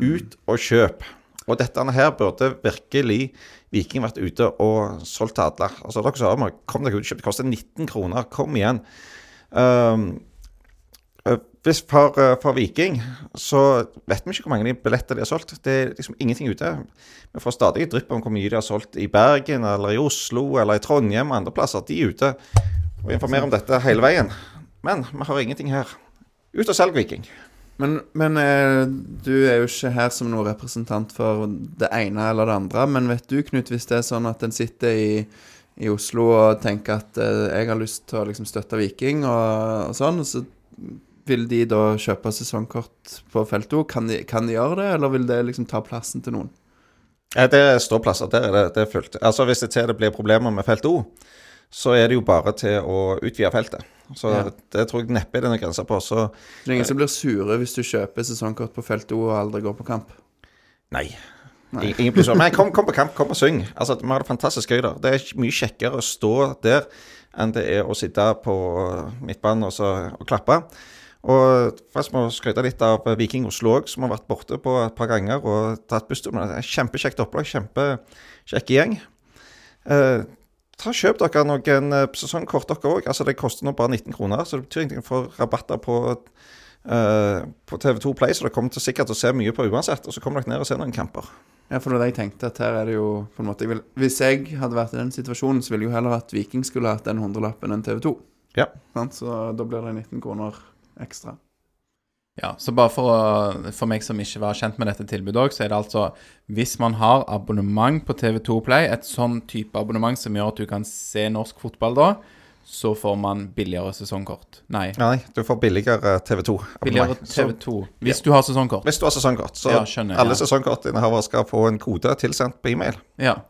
Ut og kjøp. Og dette her burde virkelig Viking vært ute og solgt til alle. Altså, dere sa meg, kom dere ut og kjøp. Det koster 19 kroner. Kom igjen. Um, hvis for, øh, for Viking så vet vi ikke hvor mange billetter de har solgt. Det er liksom ingenting ute. Vi får stadig drypp om hvor mye de har solgt i Bergen, eller i Oslo, eller i Trondheim og andre plasser. De er ute og informerer om dette hele veien. Men vi har ingenting her. Ut og selg Viking. Men, men eh, du er jo ikke her som noen representant for det ene eller det andre. Men vet du, Knut, hvis det er sånn at en sitter i, i Oslo og tenker at eh, jeg har lyst til å liksom støtte Viking og, og sånn, så vil de da kjøpe sesongkort på felt O? Kan, kan de gjøre det, eller vil det liksom ta plassen til noen? Ja, det er ståplasser. Der er det, det er fullt. Altså Hvis det til det blir problemer med felt O, så er det jo bare til å utvide feltet. Så Ja. det tror jeg neppe er noen grenser på. Så Det er ingen som blir sure hvis du kjøper sesongkort på felt O og aldri går på kamp? nei. Nei. Ingen blir sure. Men kom, kom på kamp, kom og syng. Altså, Vi har det fantastisk gøy der. Det er mye kjekkere å stå der enn det er å sitte på midtbanen og, så, og klappe. Og faktisk må jeg skryte litt av Viking Oslo òg, som har vært borte på et par ganger og tatt busstur. Men det. Er Kjempekjekt opplag, kjempekjekk gjeng. Eh, ta Kjøp dere noen eh, sesongkort, dere òg. Altså, det koster nå bare 19 kroner, så det betyr ingenting for rabatter på, eh, på TV2 Play, så dere kommer til sikkert til å se mye på uansett. Og så kommer dere ned og ser noen kamper. Ja, for det var det jeg tenkte, at her er det jo på en måte jeg vil, Hvis jeg hadde vært i den situasjonen, så ville jeg jo heller at Viking skulle hatt den hundrelappen enn TV 2. Ja. Så da blir det 19 kroner ekstra. Ja, så bare for, å, for meg som ikke var kjent med dette tilbudet òg, så er det altså Hvis man har abonnement på TV2 Play, et sånn type abonnement som gjør at du kan se norsk fotball da, så får man billigere sesongkort. Nei, Nei, du får billigere TV2. billigere TV2. Hvis du har sesongkort. Hvis du har sesongkort. Så Ja, skjønner, alle ja. sesongkortinnehavere skal få en kode tilsendt på e-mail Ja,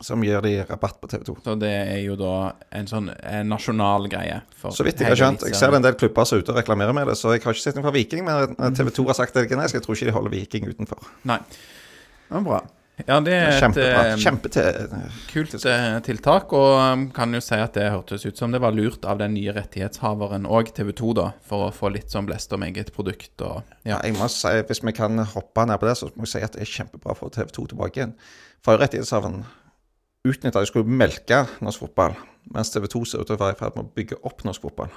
som gir de rabatt på TV2. så det er jo da en sånn en nasjonal greie. Så vidt jeg har skjønt. Jeg ser en del klubber som er ute og reklamerer med det, så jeg har ikke sett noe fra Viking, men Mhm. TV2 har sagt det generisk. Jeg tror ikke de holder Viking utenfor. Nei. Det var bra. Ja, det er et Kjempebra. eh, kult eh, tiltak, og um, kan jo si at det hørtes ut som det var lurt av den nye rettighetshaveren og TV2, da, for å få litt sånn blest om eget produkt og Ja, Ja. jeg må si, Hvis vi kan hoppe ned på det, så må jeg si at det er kjempebra å få TV2 tilbake igjen. For rettighetshaveren utnytta at de skulle melke norsk fotball, mens TV2 ser ut til å være i ferd med å bygge opp norsk fotball.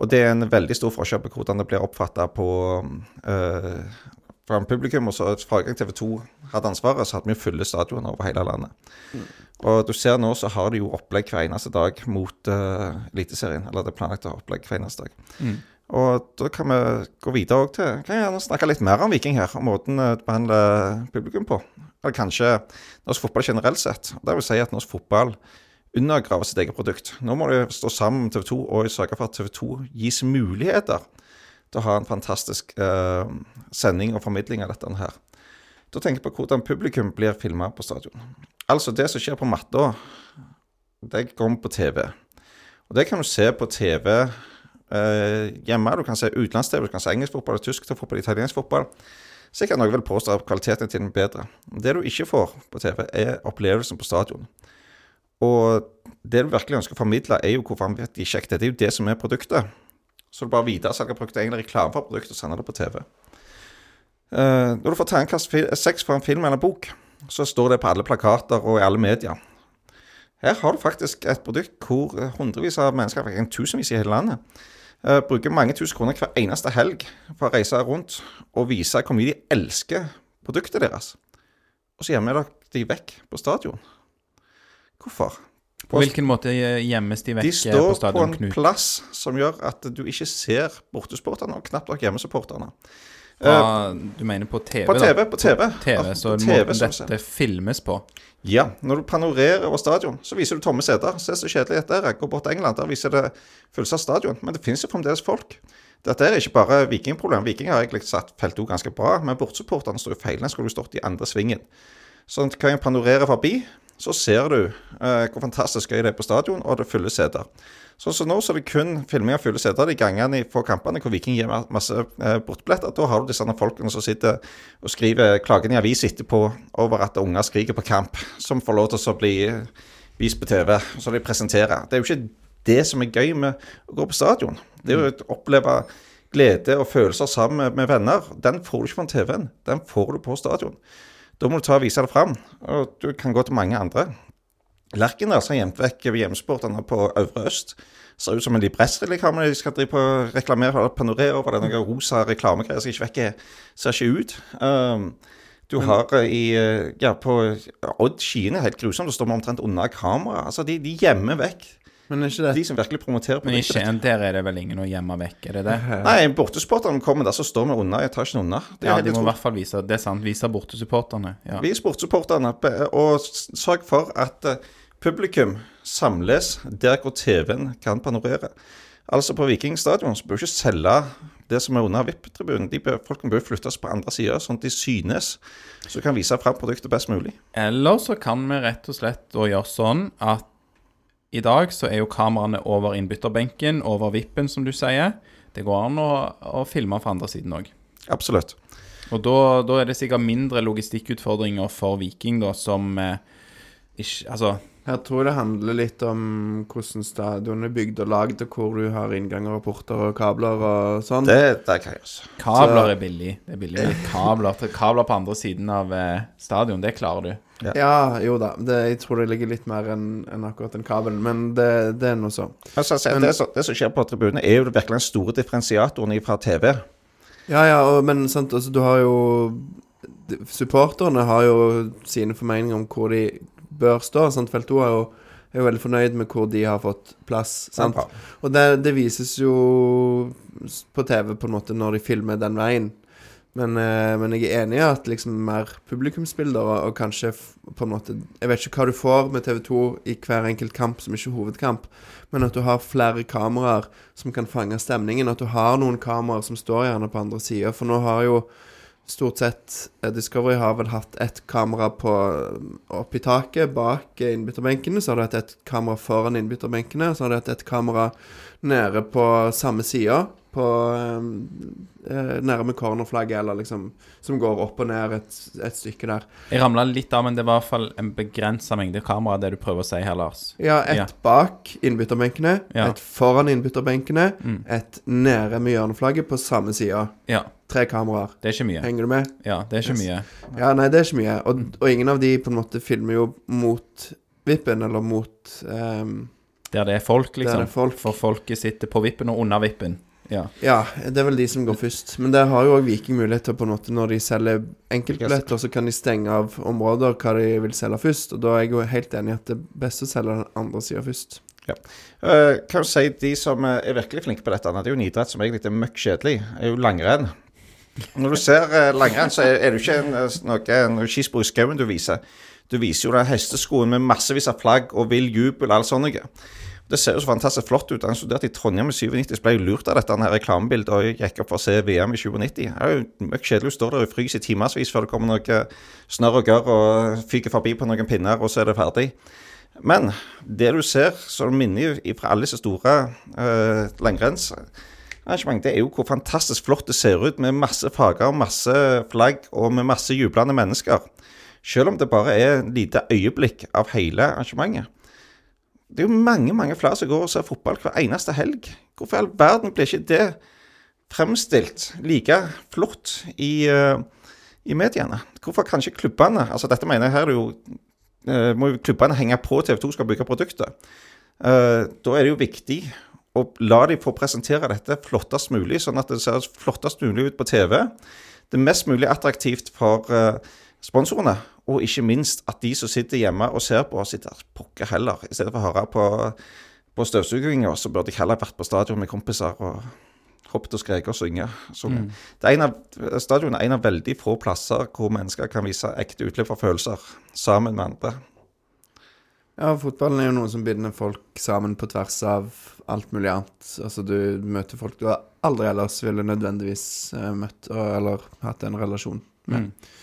Og det er en veldig stor forskjell på hvordan det blir oppfatta på øh, fra publikum. Og så fra gang TV2 hadde ansvaret, så hadde vi jo fulle stadioner over hele landet. Og du ser nå så har de jo opplegg hver eneste dag mot uh, Eliteserien. Eller det er planlagt ha opplegg hver eneste dag. Og da kan vi gå videre også til Kan jeg gjerne snakke litt mer om Viking her, om måten du behandler publikum på. Eller kanskje norsk fotball generelt sett. Det vil si at norsk fotball undergraver sitt eget produkt. Nå må de stå sammen med TV 2 og sørge for at TV 2 gis muligheter til å ha en fantastisk eh, sending og formidling av dette her. Da tenker jeg på hvordan publikum blir filma på stadion. Altså, det som skjer på matta, det kommer på TV. Og det kan du se på TV eh, hjemme. Du kan se utenlands-TV, du kan se engelsk fotball, tysk fotball, italiensk fotball. Sikkert nok vil påstå at kvaliteten er bedre. Det du ikke får på TV, er opplevelsen på stadion. Og det du virkelig ønsker å formidle, er jo hvor vanvittig kjekt det er. Det er jo det som er produktet. Så du bare videre selger produktet, egentlig reklame for produktet, og sender det på TV. Eh, når du får terningkast fi- seks for en film eller en bok, så står det på alle plakater og i alle medier. Her har du faktisk et produkt hvor eh, hundrevis av mennesker, tusenvis i hele landet, eh, bruker mange tusen kroner hver eneste helg for å reise rundt og vise hvor mye de elsker produktet deres. Og så gjemmer de vekk på stadion. Hvorfor? På hvilken måte gjemmes de vekk De eh, står på på, stadion, en Knut? plass som gjør at du ikke ser bortesporterne, og knapt nok hjemmesupporterne. Ah, du mener på TV, På TV, da? på TV. TV, så på TV, dette filmes på. Ja, når du panorerer over stadion, så viser du tomme seter. Se så kjedelig dette er. Gå bort til England, der viser det fullsatt stadion. Men det finnes jo fremdeles folk. Dette er ikke bare vikingproblem. Viking har egentlig satt felt O ganske bra, men bortsupporterne står jo feil. Den skulle jo stått i andre svingen. Så kan jeg panorere forbi, så ser du eh, hvor fantastisk gøy det er på stadion, og det er fulle seter. Sånn som nå, så er det kun filming av fulle seter de gangene på kampene hvor Viking gir masse eh, bortebilletter. Da har du disse folkene som sitter og skriver klagende i avis etterpå over at unger skriker på kamp, som får lov til å bli vist på TV, så de presenterer. Det er jo ikke det som er gøy med å gå på stadion. Det er jo å oppleve glede og følelser sammen med, med venner. Den får du ikke på TV-en, den får du på stadion. Da må du ta og vise det fram, og du kan gå til mange andre. Lerkendal har gjemt vekk hjemmesportene på Øvre Øst. Ser ut som en libressreklame de skal drive på reklamere for, panorere over. Det er noe rosa reklamegreier som ikke vekker, ser ikke ut. Um, du har eh, i eh, Ja, på Odd Skien er helt grusomt. Da står vi omtrent under kamera. Altså, de, de gjemmer vekk Men er ikke det de som virkelig promoterer på Men i. Skien, der er det vel ingen å gjemme vekk, er det det? Nei, bortesporterne kommer der, så står vi under etasjen under. Det Ja, de må i hvert fall vise Det er sant, vise bortesupporterne. Ja. Vis bortesupporterne, og sørg for at eh, publikum samles der hvor TV-en kan panorere. Altså På Viking stadion så bør ikke selge det som er under VIP-tribunen. Folk bør, flyttes på andre sida, sånn at de synes, så kan vise fram produktet best mulig. Eller så kan vi rett og slett gjøre sånn at i dag så er jo kameraene over innbytterbenken, over vippen, som du sier. Det går an å, å filme fra andre siden òg. Absolutt. Og da, da er det sikkert mindre logistikkutfordringer for Viking, da, som eh, ikke Altså, Her tror jeg det handler litt om hvordan stadion er bygd og lagd, og hvor du har innganger og porter og kabler og sånn. Det, det kan gjøres. kabler Så- er billig. Det er billig med kabler. Kabler på andre siden av eh, stadion, det klarer du. Ja, jo da. Det, jeg tror det ligger litt mer enn en akkurat en kabel, men det, det er nå så. Altså, se, Men- det, som- det som skjer på tribunene, er jo virkelig den store differensiatoren fra TV. Ja, ja, og, men sant, altså, du har jo Supporterne har jo sine formeninger om hvor de bør stå. Sant? Felt 2 er jo, er jo veldig fornøyd med hvor de har fått plass. Sant? Og det, det vises jo på TV på en måte når de filmer den veien. Men, eh, men jeg er enig i at liksom mer publikumsbilder og, og kanskje på en måte Jeg vet ikke hva du får med TV2 i hver enkelt kamp som ikke er hovedkamp, men at du har flere kameraer som kan fange stemningen. At du har noen kameraer som står gjerne på andre sida. For nå har jo stort sett eh, Discovery har vel hatt ett kamera på opp i taket bak eh, innbytterbenkene. Så har du hatt et kamera foran innbytterbenkene. Så har du hatt et kamera nede på samme sida. På eh, Nærme Nede med cornerflagget, eller liksom Som går opp og ned et, et stykke der. Jeg ramla litt av, men det var i hvert fall en begrensa mengde kamera, det du prøver å si her, Lars. Ja, et Ja. bak innbytterbenkene, Ja. et foran innbytterbenkene, Mm. et nede med hjørneflagget på samme sida. Ja, Tre kameraer. det er ikke mye. Henger du med? Ja, det er ikke mye. Ja, nei, det er ikke mye. Og, og ingen av de på en måte filmer jo mot vippen, eller mot um, Der det er folk, liksom. det er folk. For folket sitter på vippen og under vippen. Ja. Ja, det er vel de som går først. Men der har jo òg Viking muligheter på en måte når de selger enkeltbilletter, så kan de stenge av områder hva de vil selge først. Og da er jeg jo helt enig i at det er best å selge den andre sida først. Eh, kan du si De som eh, er virkelig flinke på dette, det er jo en idrett som egentlig er møkk kjedelig, er jo langrenn. Når du ser uh, langrenn, så er, er det jo ikke en, noe, noe skispor i skauen du viser. Du viser jo den hesteskoen med massevis av flagg og vill jubel og alt sånt. Det ser jo så fantastisk flott ut. Han studerte i Trondheim i 97, så ble jeg lurt av dette her reklamebildet og jeg gikk opp for å se VM i 97. Det er jo mye kjedelig. å stå der og fryse i timevis før det kommer noe snørr og gørr og fyker forbi på noen pinner, og så er det ferdig. Men det du ser som minner fra alle disse store uh, langrennsarrangementene, det er jo hvor fantastisk flott det ser ut med masse farger, masse flagg og med masse jublende mennesker. Selv om det bare er et lite øyeblikk av hele arrangementet. Det er jo mange mange flere som går og ser fotball hver eneste helg. Hvorfor i all verden blir ikke det fremstilt like flott i, uh, i mediene? Hvorfor kan ikke klubbene altså Dette mener jeg her er jo uh, må jo klubbene henge på TV2 skal bygge produkter. Uh, da er det jo viktig å la dem få presentere dette flottest mulig, sånn at det ser flottest mulig ut på TV. Det er mest mulig attraktivt for eh, sponsorene, og ikke minst at de som sitter hjemme og ser på, sitter pokker heller. I stedet for å høre på, på støvsuginga, så burde jeg heller vært på stadion med kompiser og hoppet og skreket og synge. Så det en av, stadion er en av veldig få plasser hvor mennesker kan vise ekte utløp for følelser sammen med andre. Ja, fotballen er jo noe som binder folk sammen på tvers av alt mulig annet. Altså, du møter folk du aldri ellers ville nødvendigvis eh, møtt eller hatt en relasjon med. Mm.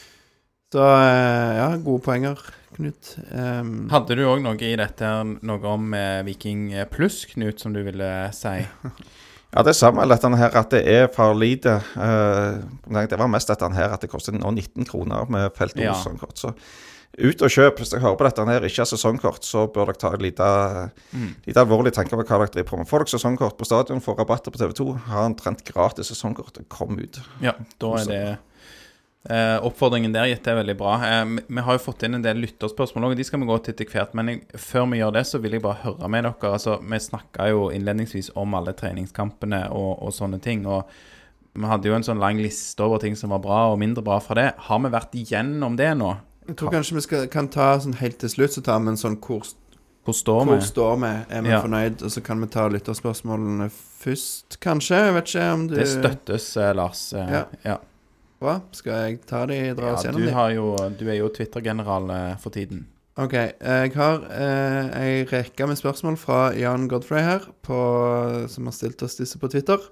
Så eh, ja, gode poenger, Knut. Um, Hadde du òg noe i dette noe om eh, Viking pluss, Knut, som du ville si? Ja, det er samme dette her at det er for lite. Uh, det var mest dette her at det koster nå 19 kroner med Felt Ja. Olsson-kort. Så ut og kjøp. Hvis dere hører på dette her ikke har sesongkort, så bør dere ta en liten Mm. lite alvorlig tanke på hva dere driver på med. Får dere sesongkort på stadion, får rabatter på TV2, har omtrent gratis sesongkort, kom ut. Ja, da er det eh, Oppfordringen der gitt er veldig bra. Eh, vi- har jo fått inn en del lytterspørsmål òg, de skal vi gå til etter hvert. Men jeg, før vi gjør det, så vil jeg bare høre med dere. Altså, Vi snakka jo innledningsvis om alle treningskampene og, og sånne ting. Og vi hadde jo en sånn lang liste over ting som var bra og mindre bra fra det. Har vi vært igjennom det nå? jeg tror kanskje vi skal, kan ta sånn helt til slutt, så tar vi en sånn hvor, Hvor står hvor vi? står vi? Er vi Ja. fornøyd? Og så kan vi ta lytterspørsmålene først, kanskje. Jeg vet ikke om du Det støttes, eh, Lars. Eh, Ja. ja. Hva? Skal jeg ta de, dra oss ja gjennom du, de? har jo, du er jo Twitter-general eh, for tiden. OK. Jeg har eh, ei rekke med spørsmål fra Jan Godfrey her, på, som har stilt oss disse på Twitter.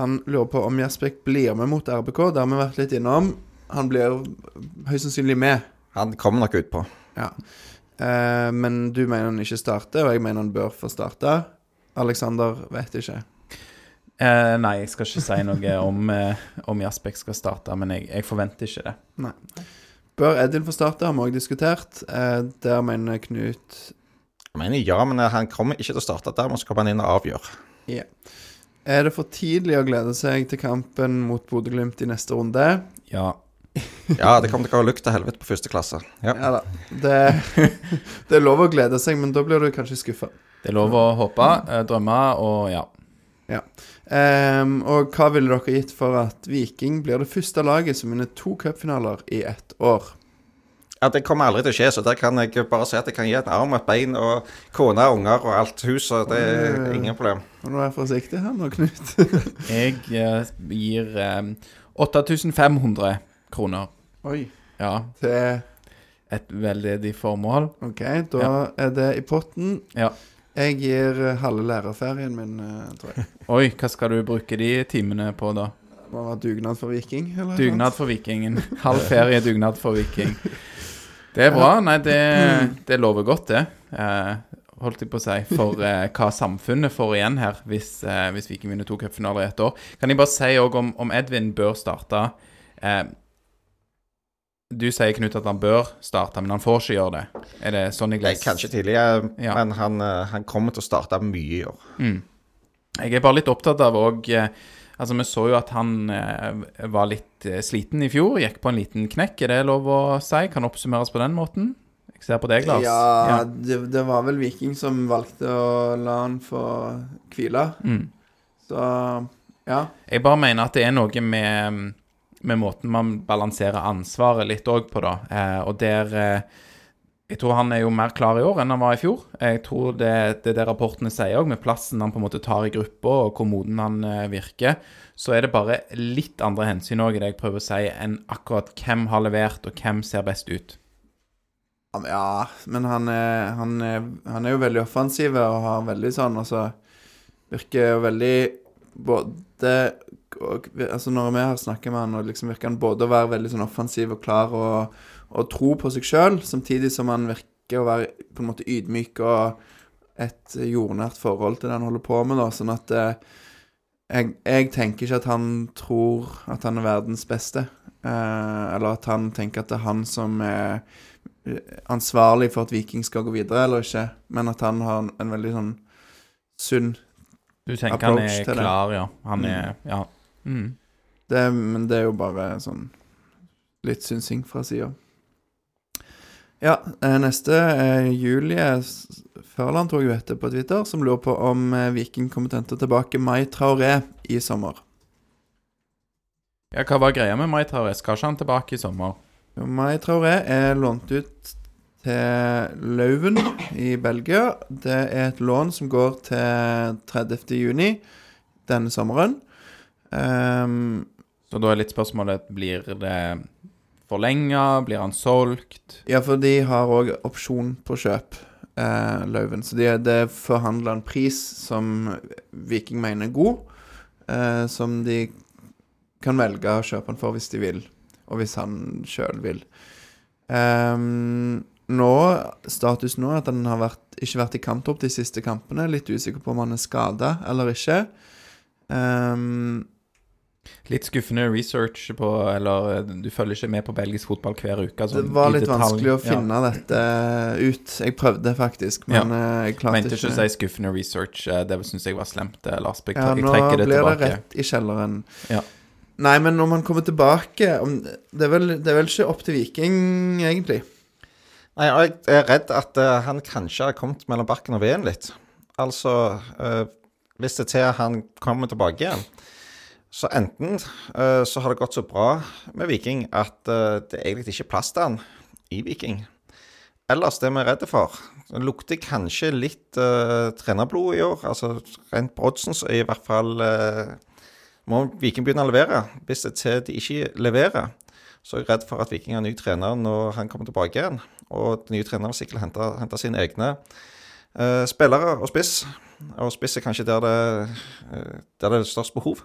Han lurer på om Jasbek blir med mot RBK. Det har vi vært litt innom. Han blir høyst sannsynlig med. Han kommer nok utpå. Ja. Eh, men du mener han ikke starter, og jeg mener han bør få starte. Alexander vet ikke. Eh, nei, jeg skal ikke si noe om, eh, om Jasbek skal starte, men jeg, jeg forventer ikke det. Nei. Bør Edin få starte, har vi òg diskutert. Eh, der mener Knut Jeg mener ja, men han kommer ikke til å starte der, må så komme han inn og avgjør. Er det for tidlig å glede seg til kampen mot Bodø-Glimt i neste runde? Ja. Ja, det kommer til å lukte helvete på første klasse. Ja. Ja da. Det, det er lov å glede seg, men da blir du kanskje skuffa. Det er lov å håpe, eh, drømme og ja. Ehm, og hva ville dere gitt for at Viking blir det første laget som vinner to cupfinaler i ett år? Ja, Det kommer aldri til å skje, så der kan jeg bare si at jeg kan gi en arm, et bein og kone unger og alt hus, så det er ingen problem. Må du være forsiktig her nå, Knut. Jeg eh, gir um, 8500 kroner. Oi. Ja. Til Et veldedig formål. OK, da er det i potten. Ja. Jeg gir eh, halve lærerferien min, eh, tror jeg. Oi, hva skal du bruke de timene på, da? Bare må være dugnad for Viking, eller? Dugnad for Vikingen. Halv ferie, dugnad for Viking. Det er bra. Nei, det, det lover godt, det. Eh, holdt jeg på å si. For eh, hva samfunnet får igjen her, hvis, eh, hvis Viking vinner to cupfinaler i ett år. Kan jeg bare si òg om, om Edvin bør starte eh, Du sier, Knut, at han bør starte, men han får ikke gjøre det. Er det sånn jeg leser? kanskje tidligere, Ja. men han, eh, han kommer til å starte mye i år. Mm. Jeg er bare litt opptatt av òg Altså, vi så jo at han eh, var litt eh, sliten i fjor. Gikk på en liten knekk, er det lov å si? Kan oppsummeres på den måten? Jeg ser på deg, Lars. Ja, det, det var vel Viking som valgte å la han få hvile. Mm. Så ja. Jeg bare mener at det er noe med, med måten man balanserer ansvaret litt òg på, da. Eh, og der eh, Jeg tror han er jo mer klar i år enn han var i fjor. Jeg tror det det er det rapportene sier òg, med plassen han på en måte tar i gruppa, og hvor moden han eh, virker. Så er det bare litt andre hensyn òg i det jeg prøver å si, enn akkurat hvem har levert, og hvem ser best ut. Ja, men- han er, han, er, han er jo veldig offensiv og har veldig sånn Altså Virker veldig både og, Altså Når vi har snakket med han, og liksom virker han både å være veldig sånn offensiv og klar og, og tro på seg sjøl, samtidig som han virker å være på en måte ydmyk og et jordnært forhold til det han holder på med, da. Sånn at eh, jeg, jeg tenker ikke at han tror at han er verdens beste. Eh, eller at han tenker at det er han som er ansvarlig for at Viking skal gå videre eller ikke, men at han har en, en veldig sånn sunn Du tenker han er klar, det. ja. Han Mm. er Ja. Mm. det, Men det er jo bare sånn litt synsing fra sida. Ja, eh, neste er Julie Førland, tror jeg hun heter på Twitter, som lurer på om eh, Viking kommer til å hente tilbake Mai Traoré i sommer. ja. Hva var greia med Mai Traoré? Skal ikke han tilbake i sommer? Jo, Mai Traoré er lånt ut til Lauven i Belgia. Det er et lån som går til 30. juni denne sommeren. Ehm, Så da er litt spørsmålet Blir det forlenga? Blir han solgt? ja, for de har òg opsjon på kjøp, eh, Løven. Så de, det forhandler en pris som Viking mener er god, eh, som de kan velge å kjøpe han for hvis de vil, og hvis han sjøl vil. Um, nå, Status nå er at han har vært, ikke vært i kamptopp de siste kampene. Litt usikker på om han er skada eller ikke. Ehm, Litt skuffende research på Eller eh, du følger ikke med på belgisk fotball hver uke? det sånn var litt vanskelig å Ja. finne dette ut. Jeg prøvde faktisk, men ja. jeg klarte Mente ikke å si skuffende research. eh, Det syns jeg var slemt, eh, Lars. Jeg, Ja, jeg nå trekker det blir det rett i kjelleren. Ja. Nei, men når man kommer tilbake det, er vel, det er vel ikke opp til Viking, egentlig. Nei, og jeg er redd at uh, han kanskje har kommet mellom bakken og veden litt. Altså, uh, hvis det er til han kommer tilbake igjen, så enten eh, så har det gått så bra med Viking at eh, det egentlig ikke er plass til han i Viking. Ellers det vi er redde for Det lukter kanskje litt uh, trenerblod i år. Altså rent på oddsen så i hvert fall uh, må Viking begynne å levere. Hvis det til de ikke leverer, så er jeg redd for at Viking har ny trener når han kommer tilbake igjen. Og den nye treneren sikkert hente, hente sine egne uh, spillere og spiss. Og spiss er kanskje der det, der det er størst behov.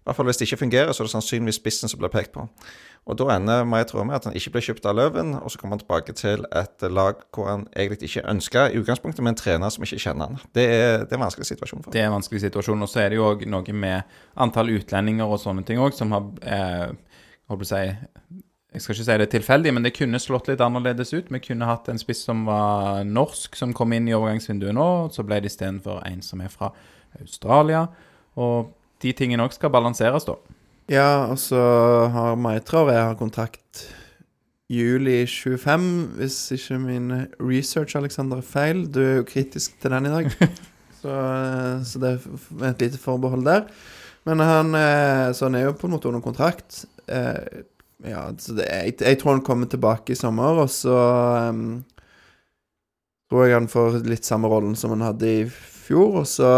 I hvert fall Hvis det ikke fungerer, så er det sannsynligvis spissen som blir pekt på. Og Da ender Mai Traa med at han ikke blir kjøpt av Løven, og så kommer han tilbake til et lag hvor han egentlig ikke ønsker i utgangspunktet, med en trener som ikke kjenner han. Det er, det er en vanskelig situasjon for. Det er en vanskelig situasjon. Og så er det jo òg noe med antall utlendinger og sånne ting òg, som har eh, Holdt å si Jeg skal ikke si det er tilfeldig, men det kunne slått litt annerledes ut. Vi kunne hatt en spiss som var norsk, som kom inn i overgangsvinduet nå. og Så ble det istedenfor en som er fra Australia. Og de tingene òg skal balanseres, da. Ja, og så har Maitra og jeg har kontrakt juli 25, hvis ikke min research, Alexander, er feil. Du er jo kritisk til den i dag, så, eh, så det er et lite forbehold der. Men han eh, Så han er jo på en måte under kontrakt. Eh, Ja, så det, jeg, jeg tror han kommer tilbake i sommer, og så um, tror jeg han får litt samme rollen som han hadde i fjor. Og så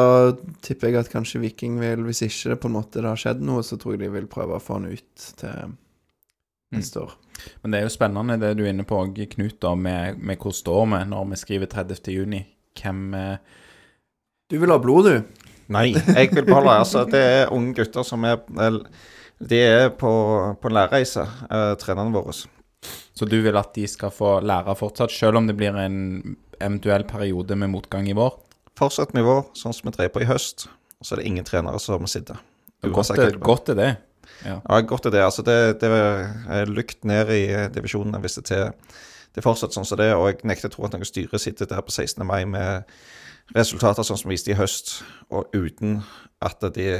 tipper jeg at kanskje Viking vil, hvis ikke det på en måte det har skjedd noe, så tror jeg de vil prøve å få han ut til neste år. Men det er jo spennende det du er inne på, Knut, da, med, med hvor står vi når vi skriver 30. juni. Hvem eh, Du vil ha blod, du? Nei, jeg vil beholde altså, Det er unge gutter som er De er på, på en lærereise, eh, trenerne våre. Så du vil at de skal få lære fortsatt, selv om det blir en eventuell periode med motgang i vår? Fortsett nivå, sånn som vi drev på i høst. Og så er det ingen trenere som sitter. Godt er, det godt er det. Ja. Ja, godt er det. Altså, det, det er lukt ned i divisjonene hvis det til det er fortsatt sånn som det, og jeg nekter å tro at noen styre sitter der på 16. mai med resultater sånn som viste i høst, og uten at det,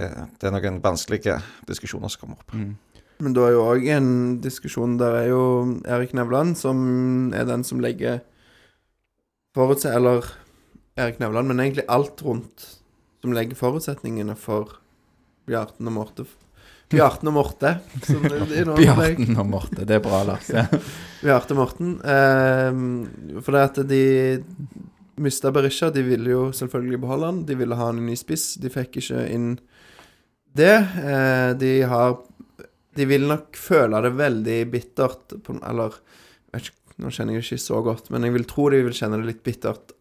det er noen vanskelige diskusjoner som kommer opp. Mm. Men du har jo òg en diskusjon Der er jo Erik Nevland, som er den som legger forutse... Eller Erik Nevland, men egentlig alt rundt som legger forutsetningene for Bjarten og Morte. Bjarten og Morte. Bjarten og Morte, det er bra, Lars. Ja. Bjarte Morten. Eh, for det at de mista Berisha. De ville jo selvfølgelig beholde han. De ville ha en ny spiss. De fikk ikke inn det. Eh, de har De vil nok føle det veldig bittert på, Eller ikke, nå kjenner jeg det ikke så godt, men jeg vil tro de vil kjenne det litt bittert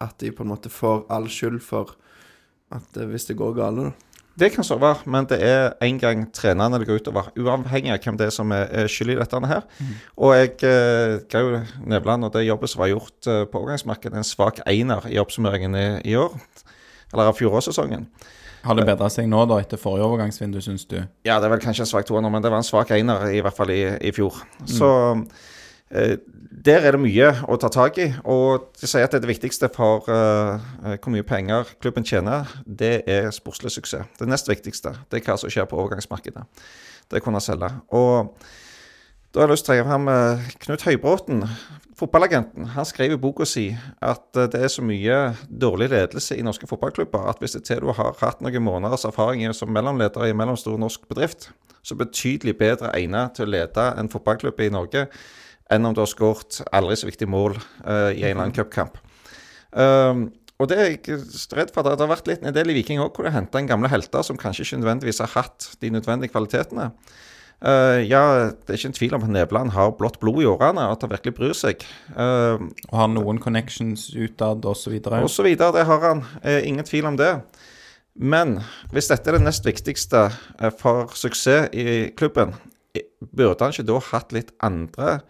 at de på en måte får all skyld for at eh, hvis det går galt, da. Det kan så være, men det er en gang trenerne det går utover, uavhengig av hvem det er som er skyld i dette her. Og jeg eh, ga jo Nevland og det jobbet som var gjort eh, på overgangsmarkedet, en svak einer i oppsummeringen i, i år. Eller av fjorårssesongen. Har det bedra seg nå, da, etter forrige overgangsvindu, syns du? Ja, det er vel kanskje en svak toer nå, men det var en svak einer i hvert fall i, i fjor. Så Eh, Der er det mye å ta tak i, og de sier at det, viktigste for eh, eh, hvor mye penger klubben tjener, det er sportslig suksess. Det nest viktigste det er hva som skjer på overgangsmarkedet. Det er å kunne selge. Og da har jeg lyst til å trekke fram eh, Knut Høybråten, fotballagenten. Han skrev i boka si at eh, det er så mye dårlig ledelse i norske fotballklubber at hvis det til du har hatt noen måneders erfaring som mellomleder i en mellomstor norsk bedrift, så betydelig bedre egnet til å lede en fotballklubb i Norge enn om du har skåret aldri så viktig mål uh, i en eller annen cupkamp. Um, og det er jeg redd for. Det har vært litt en del i Viking òg, hvor de har henta inn gamle helter som kanskje ikke nødvendigvis har hatt de nødvendige kvalitetene. Uh, ja, det er ikke en tvil om at Nebland har blått blod i årene, og at han virkelig bryr seg. Uh, Og har noen connections utad, osv. videre, det har han. Uh, ingen tvil om det. Men hvis dette er det nest viktigste for suksess i klubben, burde han ikke da hatt litt andre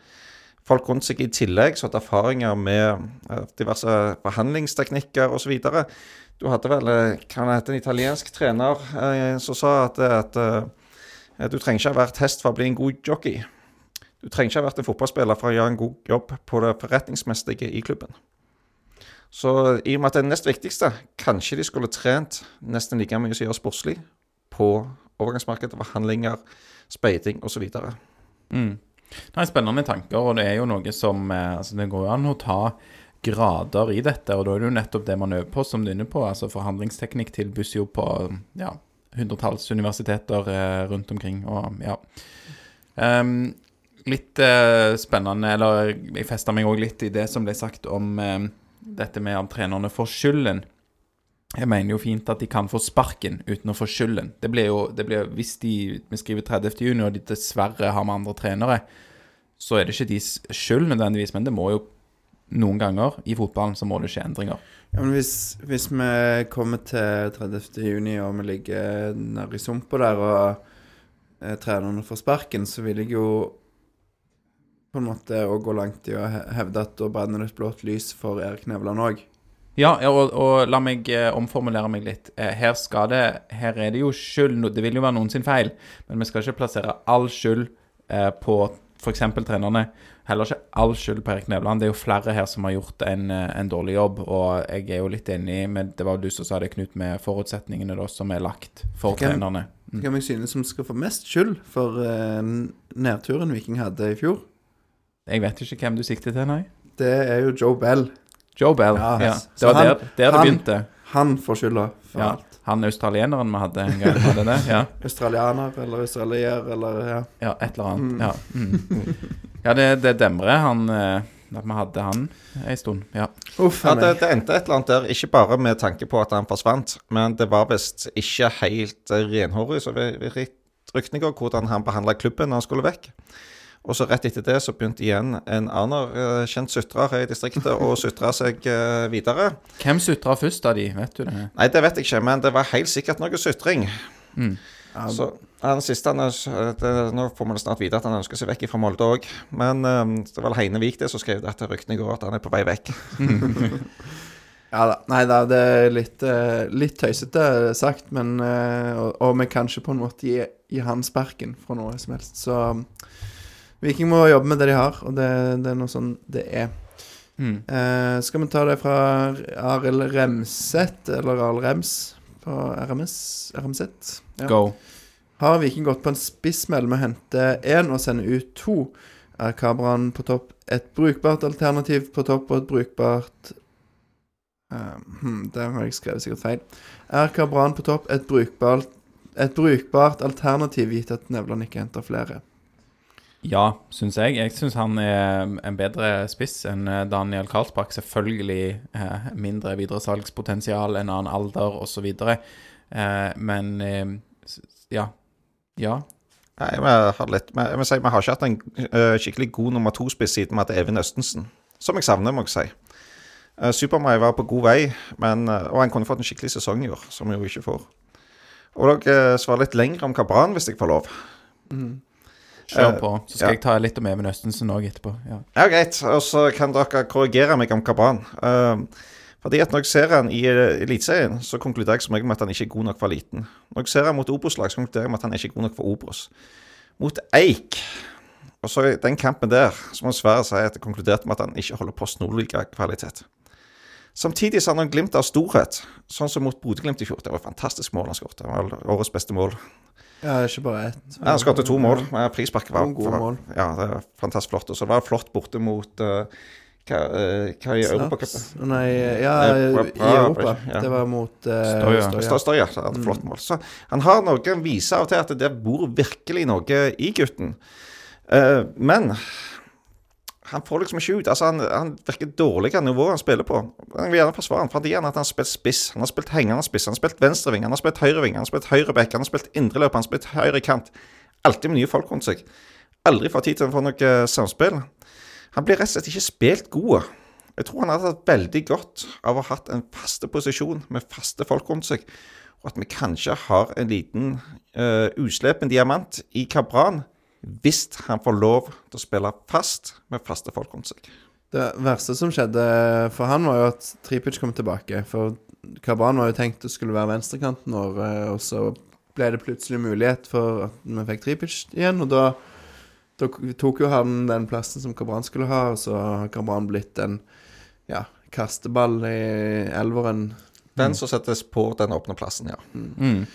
folk rundt seg i tillegg, som hadde erfaringer med eh, diverse behandlingsteknikker osv.? Du hadde vel kan det heter, en italiensk trener eh, som sa at, at eh, du trenger ikke ha vært hest for å bli en god jockey. Du trenger ikke ha vært en fotballspiller for å gjøre en god jobb på det forretningsmessige i klubben. Så i og med at det er nest viktigste, kanskje de skulle trent nesten like mye som gjør sportslig på overgangsmarkedet, forhandlinger, speiding osv. Mm. Er spennende tanker, og det er jo noe som eh, altså Det går an å ta grader i dette, og da er det jo nettopp det man øver på, som du er inne på. altså Forhandlingsteknikk tilbys jo på ja, hundretalls universiteter eh, rundt omkring, og ja. Um, litt uh, spennende, eller jeg festa meg òg litt i det som ble sagt om eh, dette med at trenerne får skylden. Jeg mener jo fint at de kan få sparken uten å få skylden. Det blir jo, det blir, Hvis de vi skriver 30. juni, og de dessverre har med andre trenere, så er det ikke deres skyld nødvendigvis, men det må jo noen ganger i fotballen så må det skje endringer. Ja, men hvis, hvis vi kommer til 30. juni og vi ligger nede i sumpa der og eh, trenerne får sparken, så vil jeg jo på en måte òg gå langt i å hevde at da brenner det et blått lys for Erik Nevland òg. Ja, og, og la meg eh, omformulere meg litt. Eh, her skal det Her er det jo skyld Det vil jo være noen sin feil, men vi skal ikke plassere all skyld eh, på f.eks. trenerne. Heller ikke all skyld på Erik Nevland. Det er jo flere her som har gjort en, en dårlig jobb, og jeg er jo litt enig med Det var jo du som sa det, Knut, med forutsetningene da som er lagt for Hvem- trenerne. Hvem jeg synes som skal få mest skyld for uh, nedturen Viking hadde i fjor, Jeg vet ikke hvem du sikter til, nei? det er jo Joe Bell. Joe Bell. Ja, Ja, Det var han- der, der det han- begynte. Han får skylda for Ja. alt. Han australieneren vi hadde en gang, var det det? Ja. Australianer eller australier eller ja. Ja, et eller annet. Ja, mm. ja det, det demrer han eh, At vi hadde han en stund. Ja. Uff Ja, a det, meg. det endte et eller annet der, ikke bare med tanke på at han forsvant, men det var visst ikke helt renhårig, så vi, vi ryktene går hvordan han behandla klubben når han skulle vekk. Og så rett etter det så begynte igjen en annen eh, kjent sutrer her i distriktet å sutre seg eh, videre. Hvem sutra først av de, vet du det? Nei, det vet jeg ikke, men det var helt sikkert noe sutring. Mm. Så han siste han, det, Nå får vi snart vite at han ønsker seg vekk fra Molde òg. Men um, det var Heine Vik det som skrev det at ryktene går at han er på vei vekk. Ja da. Nei da, det er litt, eh, litt tøysete sagt, men eh, og, og vi kan ikke på en måte gi, gi han sparken fra noe som helst. Så um, Viking må jobbe med det de har, og det, det er noe sånn det er. Mm. Eh, skal vi ta det fra Arild Remset, eller Arild Rems på RMS? RMZ? Ja. Go. Har Viking gått på en spissmell med å hente én og sende ut to? Er Kabran på topp et brukbart alternativ på topp og et brukbart hm, Der har jeg skrevet sikkert feil. Er Kabran på topp et brukbart, et brukbart alternativ, gitt at Nevland ikke henter flere? Ja, syns jeg. Jeg syns han er en bedre spiss enn eh, Daniel Karlsbakk. Selvfølgelig eh, mindre videresalgspotensial, en annen alder osv. Eh, men eh, ja. Ja. Nei, vi har litt Vi, jeg må si, vi har ikke hatt en uh, skikkelig god nummer to-spiss siden vi hadde Even Østensen. Som jeg savner, må jeg si. Uh, Supermai var på god vei, men, uh, og han kunne fått en skikkelig sesong i år, som vi jo ikke får. Og dere uh, svarer litt lenger om Kabran, hvis jeg får lov. Kjør Eh, på. Så skal ja. jeg ta litt om Even Østensen òg etterpå. Ja. Ja, greit. Og så kan dere korrigere meg om Kabran. Uh, fordi at når jeg ser han i uh, Eliteserien, så konkluderer jeg som regel med at han ikke er god nok for eliten. Når jeg ser han mot Obos-lag, så konkluderer jeg med at han ikke er god nok for Obos. Mot Eik Og så i den kampen der så må jeg Sverre si at det konkluderte med at han ikke holder på Snorliga-kvalitet. Samtidig så hadde han glimt av storhet, sånn som mot Bodø-Glimt i fjor. Det var et fantastisk mål han skåret. Det var årets beste mål. Ja, ikke bare ett. Ja, han skåret to mål. men Frisparket var gode mål. Ja, det var fantastisk flott. Og så var det flott borte mot uh, hva, uh, hva i Europacupen? Nei, ja, Eh, i Europa. ja. Det var mot uh, Støya. Støya. hadde et flott mål. Så han har noe å vise av og til at det bor virkelig noe i gutten. Uh, men han får liksom ikke ut. Altså, han, han virker dårlig av nivået han spiller på. Jeg vil gjerne forsvare han fordi han at han har spilt spiss. Han har spilt hengende spiss, han har spilt venstreving, han har spilt høyreving, han har spilt høyreback, han har spilt indreløp, han har spilt høyre kant. Alltid med nye folk rundt seg. Aldri får tid til å få noe eh, samspill. Han blir rett og slett ikke spilt god. Jeg tror han hadde hatt veldig godt av å ha hatt en faste posisjon med faste folk rundt seg, og at vi kanskje har en liten uh, uslepen diamant i Kabran hvis han får lov til å spille fast med faste folk rundt seg. Det verste som skjedde for han, var jo at Tripic kom tilbake. For Kabran var jo tenkt å skulle være venstrekanten når, eh, og så ble det plutselig mulighet for at vi fikk Tripic igjen. Og da, da tok jo han den plassen som Kabran skulle ha, og så har Kabran blitt en ja, kasteball i elveren. Den som settes på den åpne plassen, ja. Mm.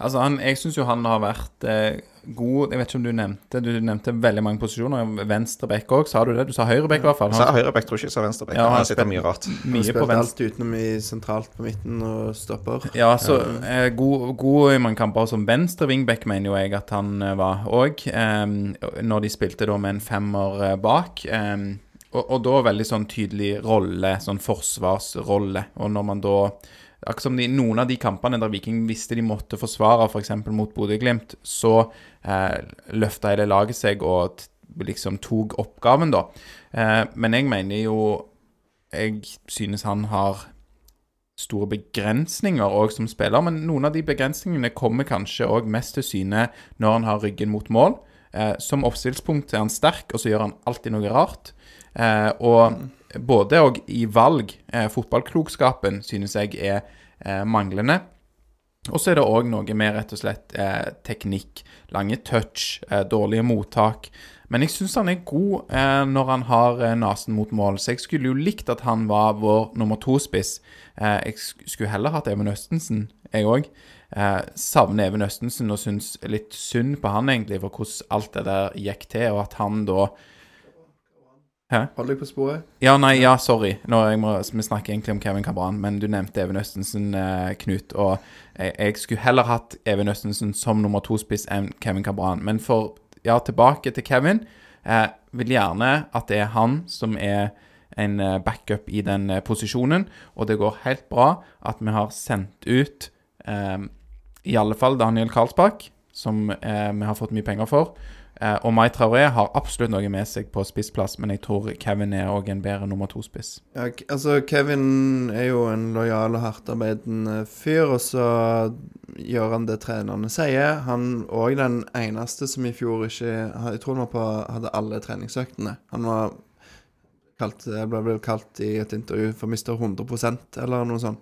Altså, han, jeg syns jo han har vært eh, god Jeg vet ikke om du nevnte Du nevnte veldig mange posisjoner. Venstre bekk òg, sa du det? Du sa høyre bekk, i hvert fall. Så Han, er høyrebekk, tror ikke jeg sa venstrebekk. Ja, Ja, han han sitter mye rart. Han mye på spilte venstre. alt utenom i sentralt på midten og stopper. Ja, så eh, god, god i mange kamper som venstre wingback, mener jo jeg at han eh, var òg. når de spilte da med en femmer eh, bak. em, og, og da veldig sånn tydelig rolle, sånn forsvarsrolle. Og når man da Akkurat som de, noen av de kampene der Viking visste de måtte forsvare, f.eks. mot Bodø-Glimt, så eh, løfta hele laget seg og liksom tok oppgaven, da. Eh, men jeg mener jo Jeg synes han har store begrensninger òg som spiller, men noen av de begrensningene kommer kanskje òg mest til syne når han har ryggen mot mål. Eh, som oppstillspunkt er han sterk, og så gjør han alltid noe rart. Eh, og både og i valg, eh, fotballklokskapen, synes jeg er eh, manglende. Og så er det òg noe med rett og slett eh, teknikk. Lange touch, eh, dårlige mottak. Men jeg syns han er god eh, når han har eh, nesen mot mål, så jeg skulle jo likt at han var vår nummer to-spiss. Jeg skulle heller hatt Even Østensen, jeg òg. Savner Even Østensen og syns litt synd på han, egentlig, for hvordan alt det der gikk til, og at han da Hold deg på sporet. ja, nei, ja, sorry. Nå, jeg må, vi snakker egentlig om Kevin Cabran, men du nevnte Even Østensen, eh, Knut. Og jeg, jeg skulle heller hatt Even Østensen som nummer to-spiss enn Kevin Cabran. Men for ja, tilbake til Kevin. Eh, vil gjerne at det er han som er en eh, backup i den eh, posisjonen. Og det går helt bra at vi har sendt ut eh, i alle fall Daniel Karlsbakk, som eh, vi har fått mye penger for. Eh, og Mai Traoré har absolutt noe med seg på spissplass, men jeg tror Kevin er òg en bedre nummer to-spiss. Ja, altså Kevin er jo en lojal og hardtarbeidende fyr, og så gjør han det trenerne sier. Han òg den eneste som i fjor ikke Jeg tror han var på, hadde alle treningsøktene. Han var kalt, ble kalt i et intervju for mister 100% eller noe sånt.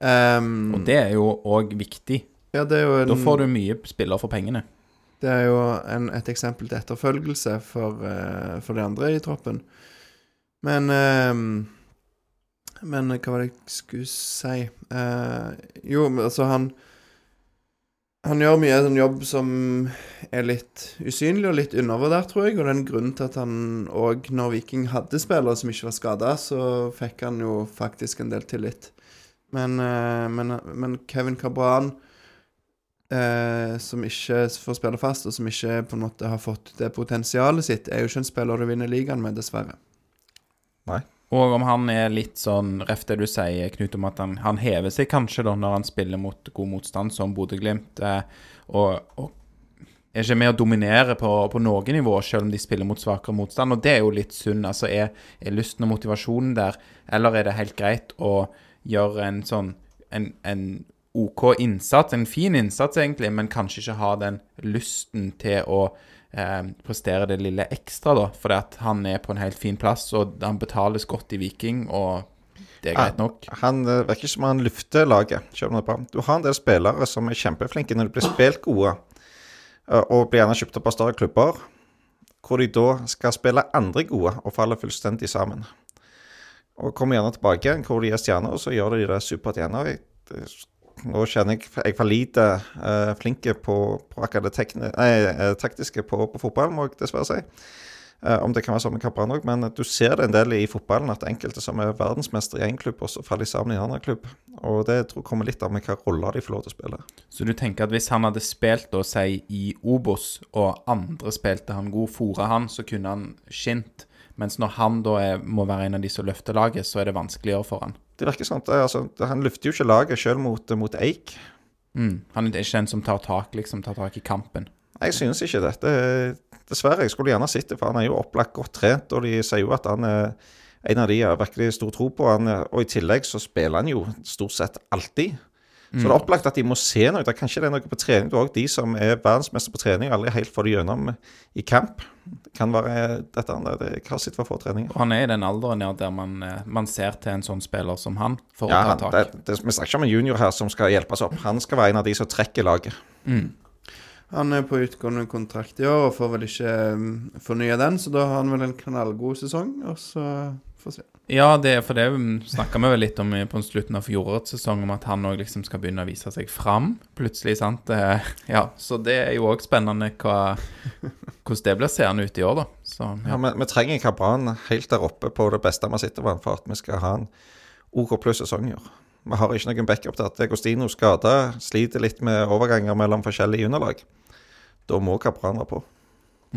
Um, Og det er jo òg viktig. ja, det er jo en, Da får du mye spiller for pengene. Det er jo en, et eksempel til etterfølgelse for, uh, for de andre i troppen. Men uh, Men hva var det jeg skulle si? uh, jo, altså, han Han gjør mye sånn jobb som er litt usynlig og litt undervurdert, tror jeg. Og det er en grunn til at han òg, når Viking hadde spillere som ikke var skada, så fikk han jo faktisk en del tillit. Men, men, men Kevin Cabran eh, som ikke får spille fast, og som ikke på en måte har fått det potensialet sitt, er jo ikke en spiller du vinner ligaen med, dessverre. Nei. Og om han er litt sånn, ref det du sier, Knut, om at han, han hever seg kanskje da når han spiller mot god motstand som Bodø-Glimt, eh, og, og er ikke med å dominere på, på noe nivå, selv om de spiller mot svakere motstand. Og det er jo litt synd. Altså, er, er lysten og motivasjonen der, eller er det helt greit å gjøre en sånn en, en OK innsats, en fin innsats egentlig, men kanskje ikke har den lysten til å eh, prestere det lille ekstra, da. Fordi at han er på en helt fin plass, og han betales godt i Viking, og det er greit nok. Han eh, virker som han lufter laget. Du har en del spillere som er kjempeflinke når de blir spilt gode, eh, og blir gjerne kjøpt opp av større klubber. hvor de da skal spille andre gode og faller fullstendig sammen. Og kommer gjerne tilbake igjen hvor de er stjerner, og så gjør de det supert igjen. Og jeg, det- nå kjenner jeg jeg for lite uh, flinke på, på akkurat det tekni, nei, eh, taktiske på, på fotball, må jeg dessverre si. Uh, om det kan være sånn med Capran òg, men du ser det en del i fotballen at enkelte som er verdensmestere i én klubb, også faller sammen i en annen klubb. Og det tror jeg kommer litt av med hva roller de får lov til å spille. Så du tenker at hvis han hadde spilt da, si, i Obos, og andre spilte han god, fora han, så kunne han skint. Mens når han da er, må være en av de som løfter laget, så er det vanskeligere for han. Det virker sånn. Det, er altså, han løfter jo ikke laget sjøl mot, mot Eik. Mm. Han er ikke en som tar tak, liksom, tar tak i kampen. Jeg synes ikke det. det. Dessverre. Jeg skulle gjerne sett det, for han er jo opplagt godt trent, og de sier jo at han er en av de jeg har virkelig stor tro på. Han, og i tillegg så spiller han jo stort sett alltid. Så det er opplagt at de må se noe. Det er kanskje det er noe på trening. Du er også de som er verdensmester på trening, aldri helt får det gjennom i camp. Det kan være dette det, det hva sitt for få treninger. Han er i den alderen ja, der man, eh, man ser til en sånn spiller som han for Ja, å ta tak. det, vi snakker ikke om en junior her som skal hjelpes opp. Han skal være en av de som trekker laget. Han er på utgående kontrakt i år og får vel ikke um, fornya den, så da har han vel en knallgod sesong, og så får vi se. Ja, det er for det snakka vi vel litt om på slutten av fjorårets sesong, om at han òg liksom skal begynne å vise seg fram, plutselig, sant. Eh, Ja, så det er jo òg spennende hva, hvordan det blir seende ut i år, da. Så Ja, ja. vi, vi trenger Kabran helt der oppe på det beste vi sitter med for at vi skal ha en OK pluss sesong i år. Vi har ikke noen backup til at Agostino skada, sliter litt med overganger mellom forskjellige underlag. Da må Kabran være på.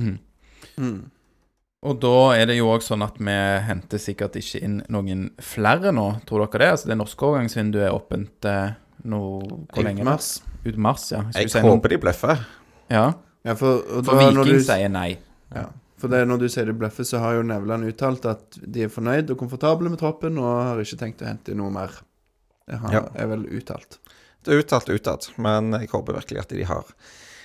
Mm. Og da er det jo òg sånn at vi henter sikkert ikke inn noen flere nå, tror dere det? Altså det norske overgangsvinduet er åpent eh, nå Hvor lenge? Mars. Ut mars, ja. Skal Jeg si håper de bløffer. Ja, Ja, for, og for Viking du- sier nei. Ja, for det, når du sier det bløffer, så har jo Nevland uttalt at de er fornøyd og komfortable med troppen og har ikke tenkt å hente noe mer. Det har, Ja. er vel uttalt. Det er uttalt utad, men jeg håper virkelig at de har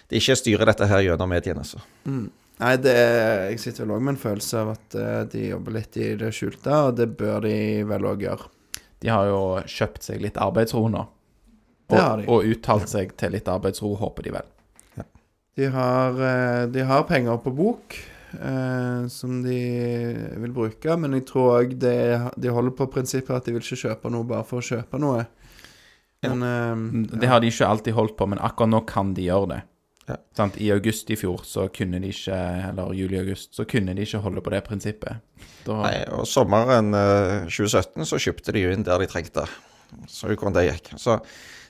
De ikke styrer dette her gjennom mediene. Så. Mm. Nei, det er, jeg sitter vel òg med en følelse av at eh, de jobber litt i det skjulte, og det bør de vel òg gjøre. De har jo kjøpt seg litt arbeidsro nå. Og, Det har de. og uttalt seg til litt arbeidsro, håper de vel. De har, eh, de har penger på bok eh, som de vil bruke, men jeg tror òg de holder på prinsippet at de vil ikke kjøpe noe bare for å kjøpe noe. Men eh, Det har de ikke alltid holdt på, men akkurat nå kan de gjøre det. Ja. I august i fjor så kunne de ikke, eller juli-august, så kunne de ikke holde på det prinsippet. Da, Nei, og sommeren eh, 2017 så kjøpte de jo inn der de trengte. Så hvordan det gikk. Så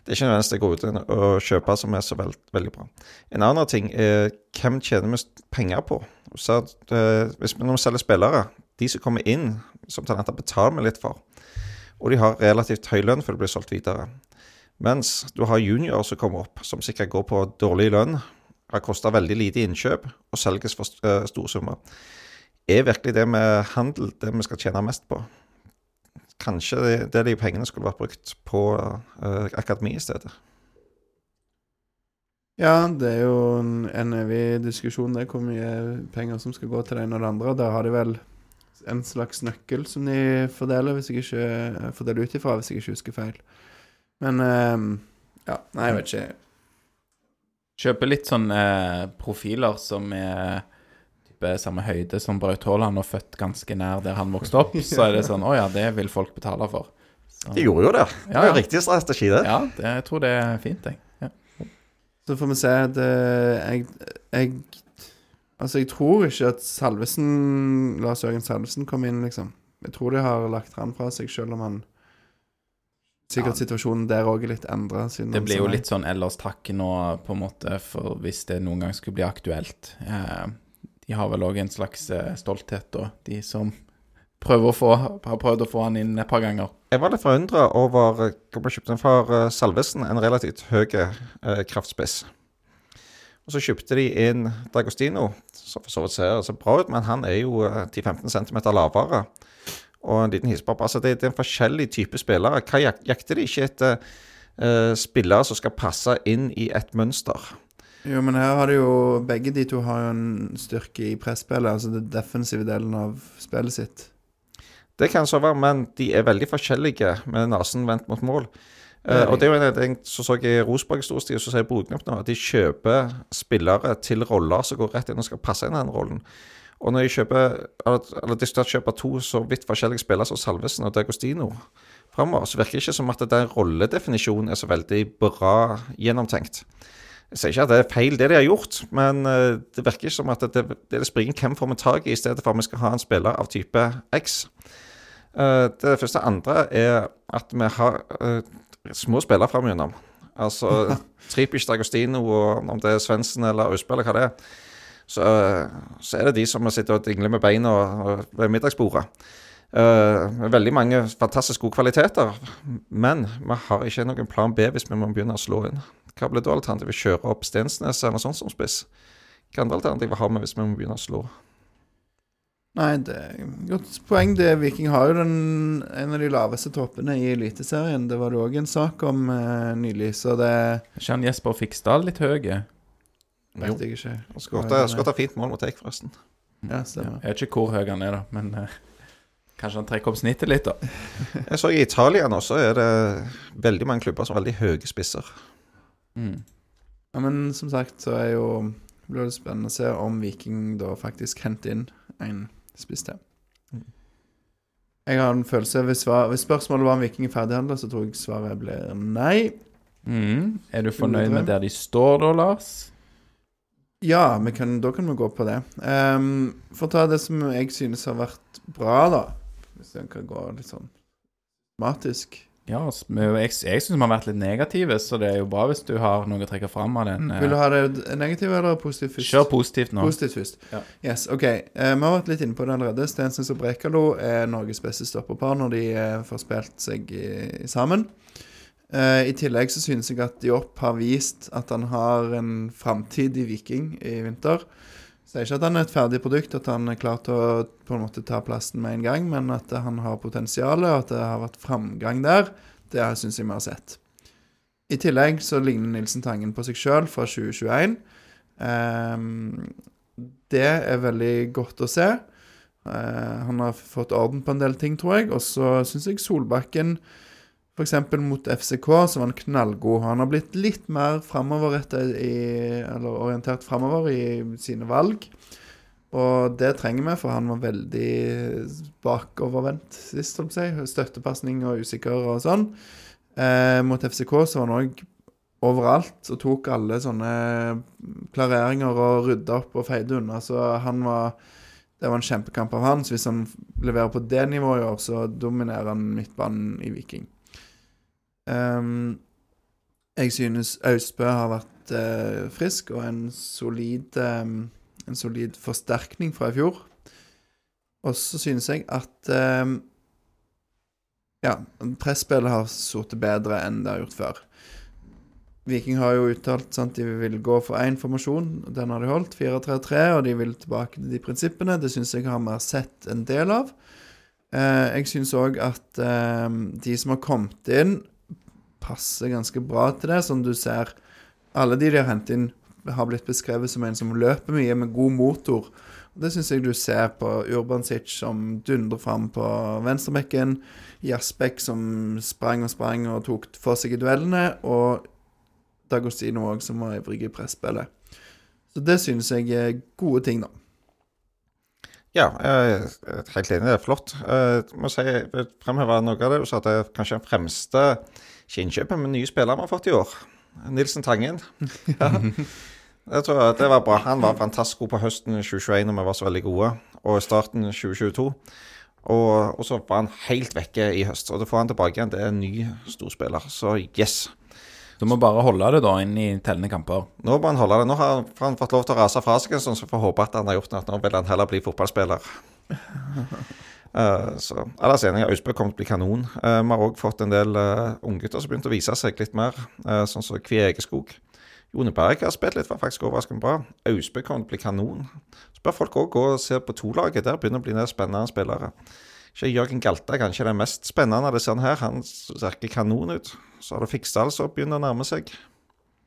det er ikke nødvendigvis det gode å kjøpe som er så veld, veldig bra. En annen ting er hvem tjener mest penger på. Så eh, hvis vi nå selger spillere, de som kommer inn som talenter, betaler vi litt for. Og de har relativt høy lønn før de blir solgt videre. Mens du har juniorer som kommer opp, som sikkert går på dårlig lønn, har kosta veldig lite innkjøp og selges for storsummer. store summer. Er virkelig det med handel det vi skal tjene mest på? Kanskje det, de pengene skulle vært brukt på uh, akademi i stedet. Ja, det er jo en evig diskusjon det, hvor mye penger som skal gå til det ene og det andre. Der har de vel en slags nøkkel som de fordeler, hvis jeg ikke fordeler ut ifra, hvis jeg ikke husker feil. Men ehm, ja, nei, jeg vet ikke. Kjøper litt sånn eh, profiler som er type samme høyde som Braut Haaland og født ganske nær der han vokste opp, så er det sånn Å ja, det vil folk betale for. Så, De gjorde jo det. Det Ja, var ja. jo riktig strategi, det. ja, det, jeg tror det er fint, jeg. Ja. Så får vi se. Det, jeg, jeg Altså, jeg tror ikke at Salvesen Lars Jørgen Salvesen kom inn, liksom. Jeg tror de har lagt han fra seg, selv om han Sikkert Ja. situasjonen der òg er litt endra. Det blir jo litt sånn ellers takk nå, på en måte, for hvis det noen gang skulle bli aktuelt. Eh, de har vel òg en slags eh, stolthet, da, de som prøver å få, har prøvd å få han inn et par ganger. Jeg var litt forundra over hvor hva man kjøpte for eh, Salvesen, en relativt høy eh, kraftspiss. Og så kjøpte de inn Dagostino, som for så vidt ser så bra ut, men han er jo eh, 10-15 cm lavere. Og en liten hissepapp. Altså, det, det er en forskjellig type spillere. Hva jak jakter de ikke etter uh, spillere som skal passe inn i et mønster? Jo, men her har de jo Begge de to har jo en styrke i presspillet, altså det defensive delen av spillet sitt. Det kan så være, men de er veldig forskjellige med nesen vendt mot mål. Det Eh, og det er jo en ting så så jeg Rosenborg storstid, så sier Bodø-Glimt nå at de kjøper spillere til roller som går rett inn og skal passe inn i den rollen. Og når jeg kjøper Eller, eller diskuterer kjøper to så vidt forskjellige spillere som Salvesen og D'Agostino framover, så virker det ikke som at den rolledefinisjonen er så veldig bra gjennomtenkt. Jeg sier ikke at det er feil, det de har gjort, men eh, det virker ikke som at det, det er springen hvem får vi tak i, i stedet for at vi skal ha en spiller av type X. Eh, det første andre er at vi har eh, små spillere framgjennom. Altså Tripic, D'Agostino og om det er Svendsen eller Austberg eller hva det er. Så, eh, så er det de som sitter og dingler med beina ved middagsbordet. Uh, veldig mange fantastisk gode kvaliteter, men vi har ikke noen plan B hvis vi må begynne å slå inn. Hva blir da alternativet? Kjøre opp Stensnes eller sånn sånt som spiss? Hva andre alternativer har vi hvis vi må begynne å slå? Nei, det er et godt poeng. Det Viking har jo den, en av de laveste toppene i Eliteserien. Det var det òg en sak om uh, nylig, så det Er ikke han Jesper Fiksdal litt høy? Vet jeg ikke. Skåret skåret fint mål mot Eik, forresten. Ja, stemmer. Jeg vet ikke hvor høy han er, da, men uh, kanskje han trekker opp snittet litt, da. Jeg så i Italia nå, så er det veldig mange klubber som har veldig høye spisser. Mm. Ja, men som sagt så er jo blir det spennende å se om Viking da faktisk henter inn en spiss til. Jeg har en følelse hvis, var, hvis spørsmålet var om Viking er ferdighandla, så tror jeg svaret blir nei. Mm. Er du fornøyd med der de står da, Lars? Ja, kan, da kan vi gå på det. Um, for å ta det som jeg synes har vært bra, da. Hvis jeg kan gå litt sånn matisk. Ja, jeg, jeg syns vi har vært litt negative, så det er jo bra hvis du har noe å trekke fram av den. eh, Vil du ha det negativt eller positivt først? Kjør positivt nå. Positivt først. Ja. Yes, ok. Eh, vi har vært litt inne på det allerede. Stensnes og Brekalo er Norges beste stopperpar når de uh, får spilt seg i, sammen. Eh, I tillegg så synes jeg at Diop har vist at han har en framtid i Viking i vinter. Sier ikke at han er et ferdig produkt, at han er klar til å på en måte ta plassen med en gang, men at han har potensial, og at det har vært framgang der, det syns jeg vi har sett. I tillegg så ligner Nilsen Tangen på seg sjøl fra 2021. Um, det er veldig godt å se. Uh, han har fått orden på en del ting, tror jeg. Og så syns jeg Solbakken, f.eks. mot FCK, så var han knallgod. Han har blitt litt mer i orientert framover i sine valg. Og det trenger vi, for han var veldig bakovervendt sist, om si. Støttepasning og usikker og sånn. Eh, mot FCK så var han òg overalt og tok alle sånne klareringer og rydda opp og feide unna. Så han var Det var en kjempekamp av han. Så hvis han leverer på det nivået i år, så dominerer han midtbanen i Viking. Ehm, jeg synes Austbø har vært uh, frisk og en solid um, En solid forsterkning fra i fjor. Og så synes jeg at um, ja, presspillet har sittet bedre enn det har gjort før. Viking har jo uttalt at de vil gå for én formasjon. Den har de holdt, 4-3-3, og de vil tilbake til de prinsippene. Det syns jeg har vi sett en del av. Eh, jeg syns òg at eh, de som har kommet inn, passer ganske bra til det. Som du ser, alle de de har hentet inn, har blitt beskrevet som en som løper mye med god motor. Og Det syns jeg du ser på Urbansic som dundrer fram på venstrebekken. Jasbekk som sprang og sprang og tok for seg i duellene. Og Dagostino òg, som var ivrig i presspillet. Så det synes jeg er gode ting, da. Ja, jeg er helt enig. Det er flott. Eh, Jeg må si, jeg vil fremheve noe av det du sa, at det er kanskje den fremste innkjøpet med nye spillere vi har fått i år. Nilsen Tangen. Jeg tror det var bra. Han var fantastisk god på høsten 2021 når vi var så veldig gode, og i starten 2022. Og, og så var han helt vekke i høst. Og da får han tilbake igjen. Det er en ny storspiller. Så yes. Du må bare holde det da inn i tellende kamper. Nå må han holde det. Nå har han- fått lov til å rase fra seg en stund, så vi får håpe at han har gjort noe. Nå vil han heller bli fotballspiller. Eh, så ellers enig, Austbø kommer til å bli kanon. Uh, vi har òg fått en del uh, unggutter som begynte å vise seg litt mer, uh, sånn som Kvi Egeskog. Jone Berg har spilt litt, var faktisk overraskende bra. Austbø kommer til å bli kanon. Så bør folk òg gå og se på to-laget. Der begynner det å bli mer spennende spillere. Ikke Jørgen Galta er kanskje den mest spennende av disse her. Han ser ikke kanon ut. Så har du Fiksdal som begynner å nærme seg.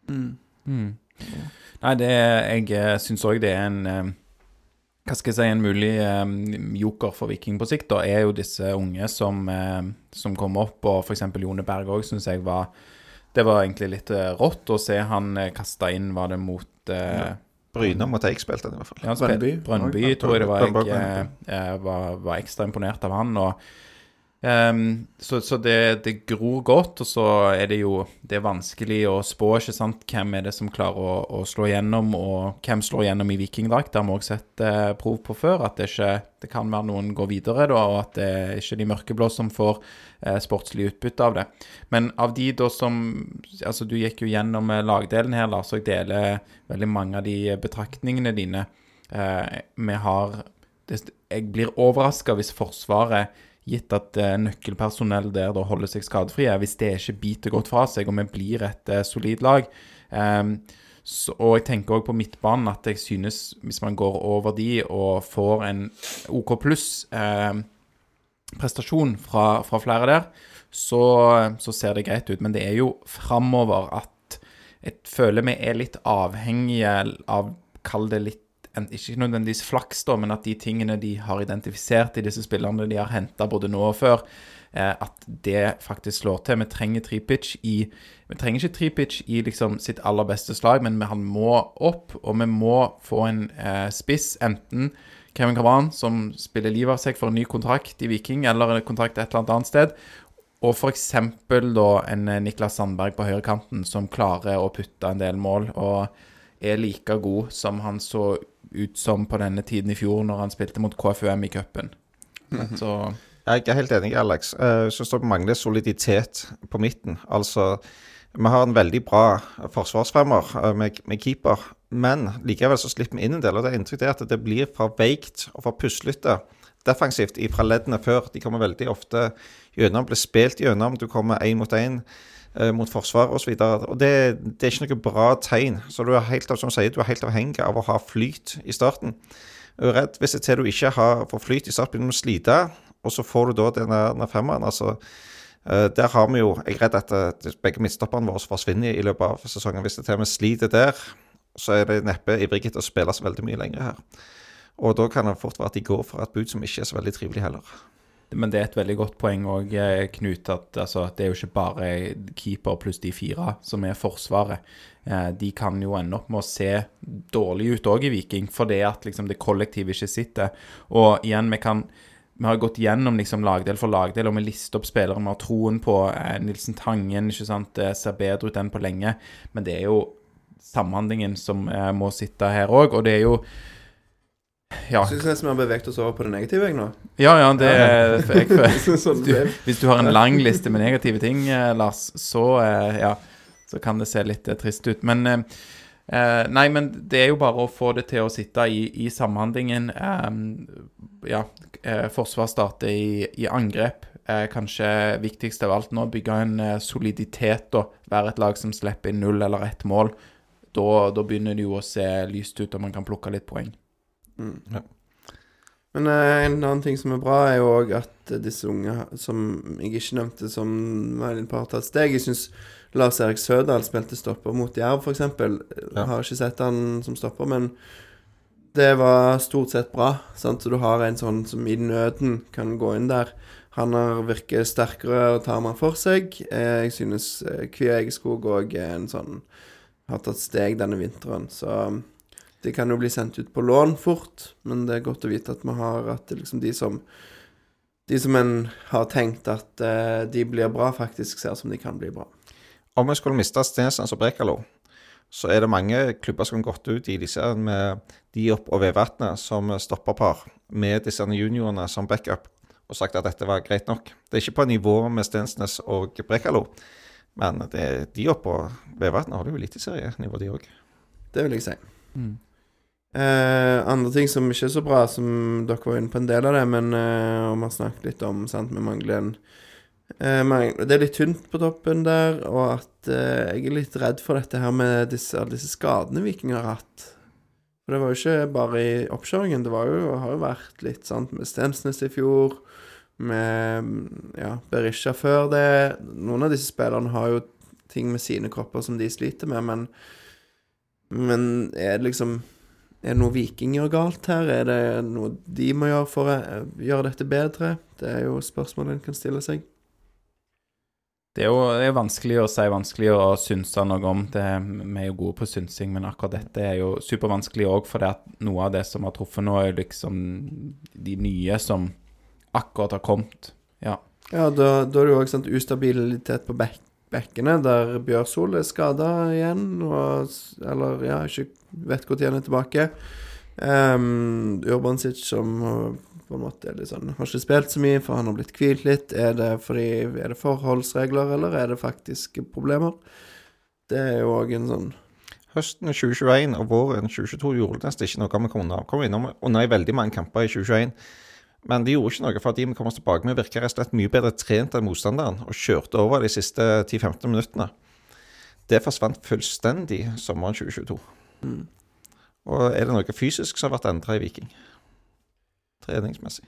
Mm. Nei, det Jeg syns òg det er en Hva skal jeg si, en mulig um, joker for Viking på sikt, da, er jo disse unge som, eh, som kommer opp. Og f.eks. Jone Berg òg syns jeg var Det var egentlig litt uh, rått å se han uh, kasta inn, var det mot eh, Bryne mot Eik spilte han i hvert fall. Ja, Brønnby. Brøndby, Ja, tror jeg det var. Jeg var, var ekstra imponert av han. Og, ehm, så så det, det gror godt, og så er det jo Det er vanskelig å spå, ikke sant. Hvem er det som klarer å, å slå igjennom, og hvem slår igjennom i vikingdrakt? Det har vi også sett eh, prov på før. At det ikke Det kan være noen går videre, da, og at det er ikke de mørkeblå som får eh, sportslig utbytte av det. Men av de da som Altså, du gikk jo gjennom eh, lagdelen her, Lars, og jeg deler veldig mange av de betraktningene dine. Eh, vi har Jeg blir overraska hvis Forsvaret, gitt at eh, nøkkelpersonell der da holder seg skadefrie, hvis det ikke biter godt fra seg, og vi blir et eh, solid lag. Ehm, så, og jeg tenker òg på midtbanen at jeg synes, hvis man går over de og får en OK pluss eh, prestasjon fra, fra flere der, så, så ser det greit ut. Men det er jo framover at jeg føler vi er litt avhengige av Kall det litt Ikke nødvendigvis flaks, da, men at de tingene de har identifisert i disse spillerne de har henta både nå og før, eh, at det faktisk slår til. Vi trenger Tripic i Vi trenger ikke Tripic i liksom sitt aller beste slag, men han må opp, og vi må få en eh, spiss, enten Kevin Kavan, som spiller livet av seg for en ny kontrakt i Viking, eller en kontrakt et eller annet sted. Og f.eks. da en eh, Niklas Sandberg på høyrekanten som klarer å putte en del mål, og er like god som han så ut som på denne tiden i fjor, når han spilte mot KFUM i cupen. Så Jeg er helt enig, Alex. Eh, Jeg syns det mangler soliditet på midten. Altså, vi har en veldig bra forsvarsfremmer eh, med, med keeper, men likevel så slipper vi inn en del. Og det er inntrykk at det blir for veikt og for puslete defensivt fra leddene før. De kommer veldig ofte gjennom, blir spilt gjennom. Du kommer én mot én eh, mot forsvar osv. Det, det er ikke noe bra tegn. Så du er helt, som sier, du er helt avhengig av å ha flyt i starten. Jeg er redd hvis det til du ikke har, får flyt i starten, begynner du å slite, og så får du da denne, denne femmeren. altså eh, der har vi jo Jeg er redd at eh, begge midtstopperne våre forsvinner i løpet av sesongen. Hvis det til og med sliter der, så er det neppe ivrig til å spille så veldig mye lenger her. Og da kan det fort være at de går for et bud som ikke er så veldig trivelig heller. Men det er et veldig godt poeng òg, Knut, at altså, det er jo ikke bare keeper pluss de fire som er Forsvaret. Eh, de kan jo ende opp med å se dårlig ut òg i Viking, fordi at liksom, det kollektivet ikke sitter. Og igjen, vi kan vi har gått gjennom liksom lagdel for lagdel, og vi lister opp spillere vi har troen på. Eh, Nilsen Tangen ikke sant, det ser bedre ut enn på lenge, men det er jo samhandlingen som eh, må sitte her òg, og det er jo Ja, Syns nesten vi har beveget oss over på det negative jeg nå. ja, ja det er jeg, føler- sånn, du, hvis du har en lang liste med negative ting, eh, Lars, så eh, ja, så kan det se litt eh, trist ut. Men eh, Nei, men det er jo bare å få det til å sitte i, i samhandlingen. Eh, ja, eh, forsvar starter i, i angrep. Eh, kanskje viktigst av alt nå, bygge en soliditet og være et lag som slipper inn null eller ett mål. Da, da begynner det jo å se lyst ut, og man kan plukke litt poeng. Men eh, en annen ting som er bra, er jo òg at eh, disse unge, som jeg ikke nevnte, som var et par tatt steg Jeg syns Lars Erik Sødal spilte stopper mot Jerv, f.eks. Ja. Har ikke sett han som stopper, men det var stort sett bra. Sant? Så du har en sånn som i nøden kan gå inn der. Han har virker sterkere og tar man for seg. Eh, Jeg synes eh, Kvia Egeskog òg er en sånn Har tatt steg denne vinteren, så de kan jo bli sendt ut på lån fort, men det er godt å vite at vi har at det liksom de som De som en har tenkt at eh, de blir bra, faktisk ser som de kan bli bra. Om vi skulle miste Stensens og Brekalo, så er det mange klubber som har gått ut i disse med Diop og Vevatnet som stopperpar, med disse juniorene som backup, og sagt at dette var greit nok. Det er ikke på nivå med Stensnes og Brekalo, men det er Diop og Vevatnet har det jo eliteserienivå, de òg. Det vil jeg si. Eh, andre ting som ikke er så bra, som dere var inne på en del av det, men eh, og vi har snakket litt om sant, Vi mangler eh, Det er litt tynt på toppen der, og at eh, jeg er litt redd for dette her med disse, alle disse skadene Viking har hatt. For det var jo ikke bare i oppkjøringen, det var jo, har jo vært litt sant, med Stensnes i fjor, med ja, Berisha før det. Noen av disse spillerne har jo ting med sine kropper som de sliter med, men men er det liksom Er det noe Viking gjør galt her? Er det noe de må gjøre for å eh, gjøre dette bedre? Det er jo spørsmål en kan stille seg. Det er jo det er vanskelig å si, vanskelig å synse noe om. Det, vi er jo gode på synsing, men akkurat dette er jo supervanskelig òg, at noe av det som har truffet nå, er liksom de nye som akkurat har kommet. Ja. Ja, da, da er det jo sånn ustabilitet på bek bekkene, der Bjørsol er skada igjen, og, eller ja, ikke vet når han er tilbake. Um, Urbansic som uh, på en måte er litt sånn, har ikke spilt så mye, for han har blitt hvilt litt. Er det fordi er det forholdsregler, eller er det faktiske problemer? Det er jo òg en sånn Høsten 2021 og våren 2022 gjorde nesten ikke noe. Vi kom unna. Kom innom under veldig mange kamper i 2021. Men de gjorde ikke noe fordi vi kom oss tilbake. Vi virka rett og mye bedre trent enn motstanderen og kjørte over de siste 10-15 minuttene. Det forsvant fullstendig sommeren 2022. mm. Og er det noe fysisk som har vært endra i Viking? Treningsmessig.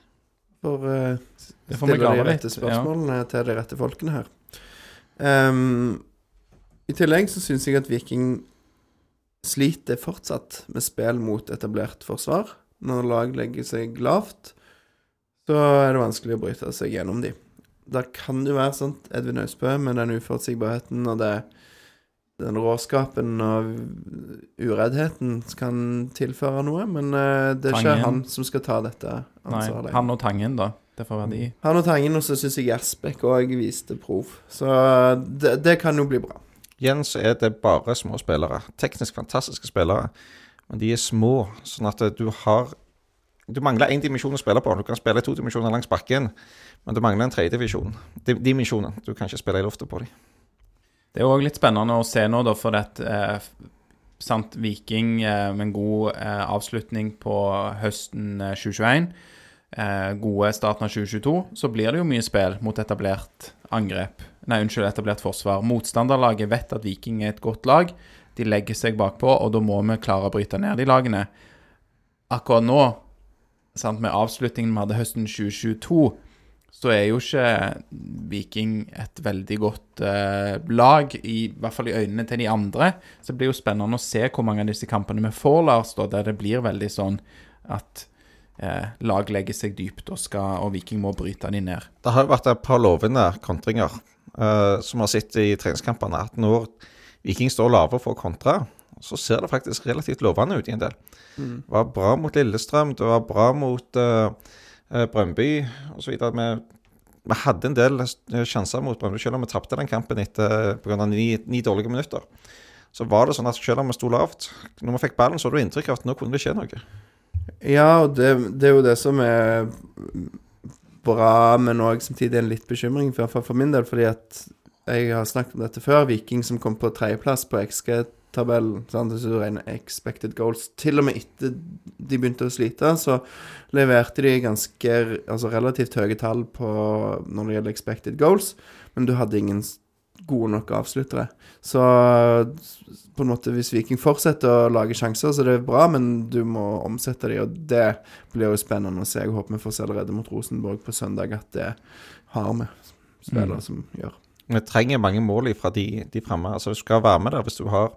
For uh, Det får vi stille de rette spørsmålene Ja. til de rette folkene her. Um, I tillegg så syns jeg at Viking sliter fortsatt med spill mot etablert forsvar. Når lag legger seg lavt, så er det vanskelig å bryte seg gjennom de. Der kan det jo være sånn Edvin Austbø med den uforutsigbarheten og det den råskapen og ureddheten kan tilføre noe, men eh, det er ikke han som skal ta dette Nei, ansvaret. han og Tangen, da. Det får være de. Han og Tangen, og så syns jeg Gjersbekk òg viste prov. Så det, det kan jo bli bra. Igjen så er det bare små spillere. Teknisk fantastiske spillere. Men de er små, sånn at du har Du mangler én dimensjon å spille på. Du kan spille i to dimensjoner langs bakken, men du mangler en tredje divisjon. Dim- Dimensjonen. Du kan ikke spille i lufta på dem. Det er òg litt spennende å se nå, da, for det eh, sant, Viking eh, med en god eh, avslutning på høsten eh, 2021, eh, gode starten av 2022, så blir det jo mye spill mot etablert angrep. Nei, unnskyld, etablert forsvar. Motstanderlaget vet at Viking er et godt lag. De legger seg bakpå, og da må vi klare å bryte ned de lagene. Akkurat nå, sant, med avslutningen vi hadde høsten 2022, så er jo ikke Viking et veldig godt eh, lag, i, hvert fall i øynene til de andre. Så det blir jo spennende å se hvor mange av disse kampene vi får, Lars, da, der det blir veldig sånn at eh, lag legger seg dypt og, skal, og Viking må bryte de ned. Det har jo vært et par lovende kontringer eh, som har sett i treningskampene, at når Viking står lave for å kontre, så ser det faktisk relativt lovende ut i en del. Mm. Det var bra mot Lillestrøm, det var bra mot uh, Brøndby osv. Vi, vi hadde en del eh, sjanser mot Brøndby, selv om vi tapte den kampen etter pga. Ni, ni dårlige minutter. Så var det sånn at selv om vi sto lavt, når vi fikk ballen, så hadde du inntrykk av at nå kunne det skje noe. Ja, og det, det er jo det som er bra, men òg samtidig en litt bekymring, for, for, for min del, fordi at jeg har snakket om dette før. Viking som kom på tredjeplass på XG-tabellen, sant, hvis du regner expected goals Til og med etter de begynte å slite, så leverte de ganske altså relativt høye tall på når det gjelder expected goals, men du hadde ingen gode nok avsluttere. Så på en måte, hvis Viking fortsetter å lage sjanser, så er det bra, men du må omsette de, og det blir jo spennende å se. Jeg håper vi får se allerede mot Rosenborg på søndag at det har vi spillere Mm. som gjør. Vi trenger mange mål fra de, de framme. Altså, du skal være med der hvis du har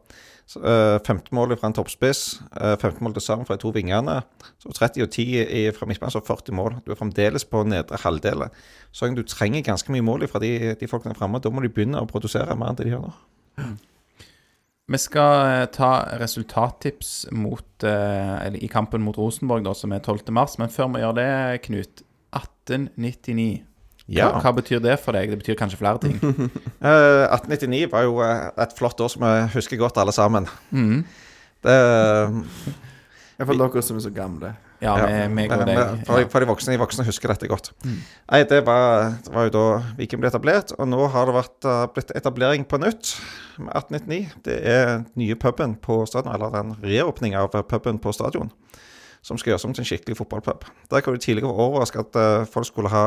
uh, 15 mål fra en toppspiss, uh, 15 mål til sammen fra de to vingene, så 30 og 10 i, fra midtbanen, så 40 mål. Du er fremdeles på nedre halvdel. Så du trenger ganske mye mål fra de, de folkene framme. Da må de begynne å produsere mer enn det de gjør nå. Vi skal eh, ta resultattips mot, eh, eller i kampen mot Rosenborg, da, som er 12. mars. Men før vi gjør det, Knut. 1899. Ja. Hva, hva betyr det for deg? Det betyr kanskje flere ting. Eh, 1899 var jo eh, et flott år som vi husker godt, alle sammen. Mm. Det, Iallfall dere som er så gamle. Ja, ja meg og deg. For, for de voksne, de voksne husker dette godt. Mm. Nei, det var, det var jo da Viken ble etablert, og nå har det vært, eh, blitt etablering på nytt med 1899. Det er den nye puben på stadion, eller den reåpninga av puben på stadion, som skal gjøres om til en skikkelig fotballpub. Der kan du tidligere overraske at eh, folk skulle ha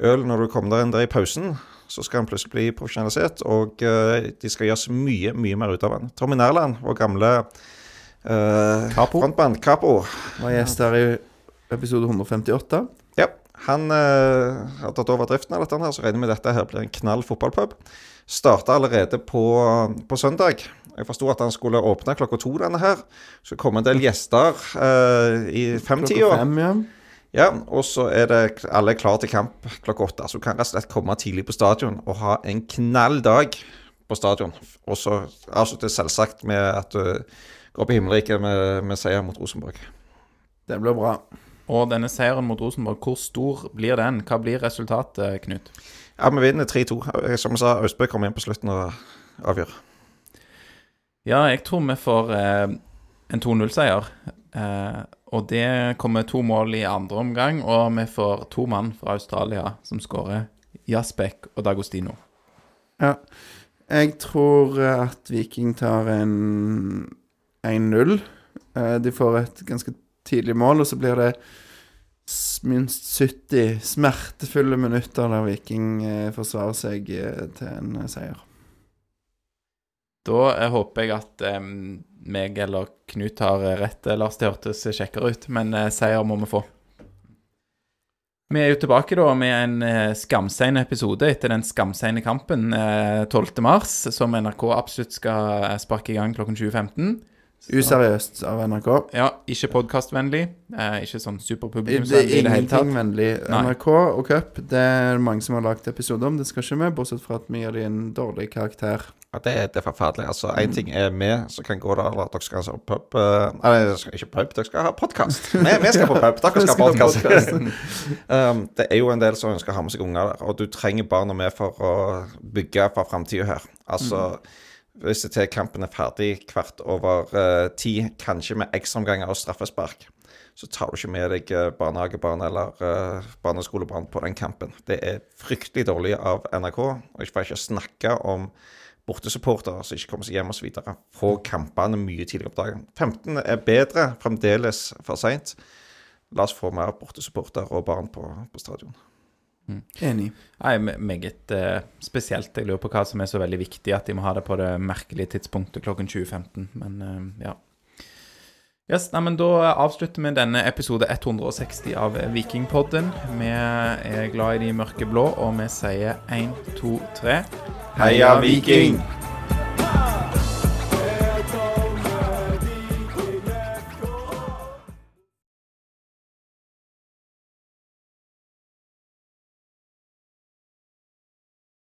øl når du kommer der inn der i pausen. Så skal han plutselig bli profesjonalisert, og eh, de skal gjøres mye, mye mer ut av han. Tommy Nærland, vår gamle uh, Capo. frontband, Capo, Var gjest her i episode 158. Ja, han uh, har tatt over driften av dette, her, så regner vi med dette her blir en knall fotballpub. Starta allerede på, på søndag. Jeg forsto at han skulle åpne klokka to, denne her. Så kom en del gjester uh, i Klokka femtida. fem, ja. Ja, og så er det alle klare til kamp klokka åtte. Så du kan rett og slett komme tidlig på stadion og ha en knall dag på stadion. Og så avslutte selvsagt med at du går på himmelriket med, med seier mot Rosenborg. Det blir bra. Og denne seieren mot Rosenborg, hvor stor blir den? Hva blir resultatet, Knut? Ja, vi vinner 3-2. Som jeg sa, Austbø kommer inn på slutten og avgjør. Ja, jeg tror vi får eh, en 2-0-seier. Eh, og det kommer to mål i andre omgang, og vi får to mann fra Australia som skårer. Jasbek og Dagostino. Ja. Jeg tror at Viking tar en 1-0. Eh, De får et ganske tidlig mål, og så blir det minst 70 smertefulle minutter der Viking eh, forsvarer seg til en seier. Da eh, håper jeg at eh, meg eller Knut har eh, rett, eh, Lars. Det hørtes kjekkere ut, men eh, seier må vi få. Vi er jo tilbake da med en eh, skamsein episode etter den skamseine kampen eh, 12. mars, som NRK absolutt skal sparke i gang klokken 20.15. Så- Useriøst av NRK. Ja, ikke podkastvennlig. Eh, ikke sånn Det superpublikumsvennlig i er det hele tatt. ingenting vennlig. Nei. NRK og cup, det er mange som har lagd episode om. Det skal ikke vi, bortsett fra at vi gir dem en dårlig karakter. Ja, det, det er forferdelig. Altså, Én ting er vi som kan gå der, eller dere skal ha pub eh, Nei, ikke pub, dere skal ha podkast. Vi, vi skal på pub, dere skal ha podkast. um, det er jo en del som ønsker å ha med seg unger der, og du trenger barna med for å bygge for framtida her. Altså, hvis det til kampen er ferdig kvart over uh, ti, kanskje med ekstraomganger og straffespark, så tar du ikke med deg eh, barnehagebarn eller uh, barneskolebarn på den kampen. Det er fryktelig dårlig av NRK, og jeg får ikke snakke om bortesupportere som ikke kommer seg hjem osv. Få kampene mye tidligere på dagen. 15 er bedre, fremdeles for seint. La oss få mer bortesupporter og barn på, på stadion. Enig. Nei, me- meget eh, spesielt. Jeg lurer på hva som er så veldig viktig at de må ha det på det merkelige tidspunktet klokken 20.15. Men eh, ja. Yes, nei, men Da avslutter vi denne episode 160 av Vikingpodden. Vi er glad i de mørke blå, og vi sier 1, 2, 3 Heia Viking!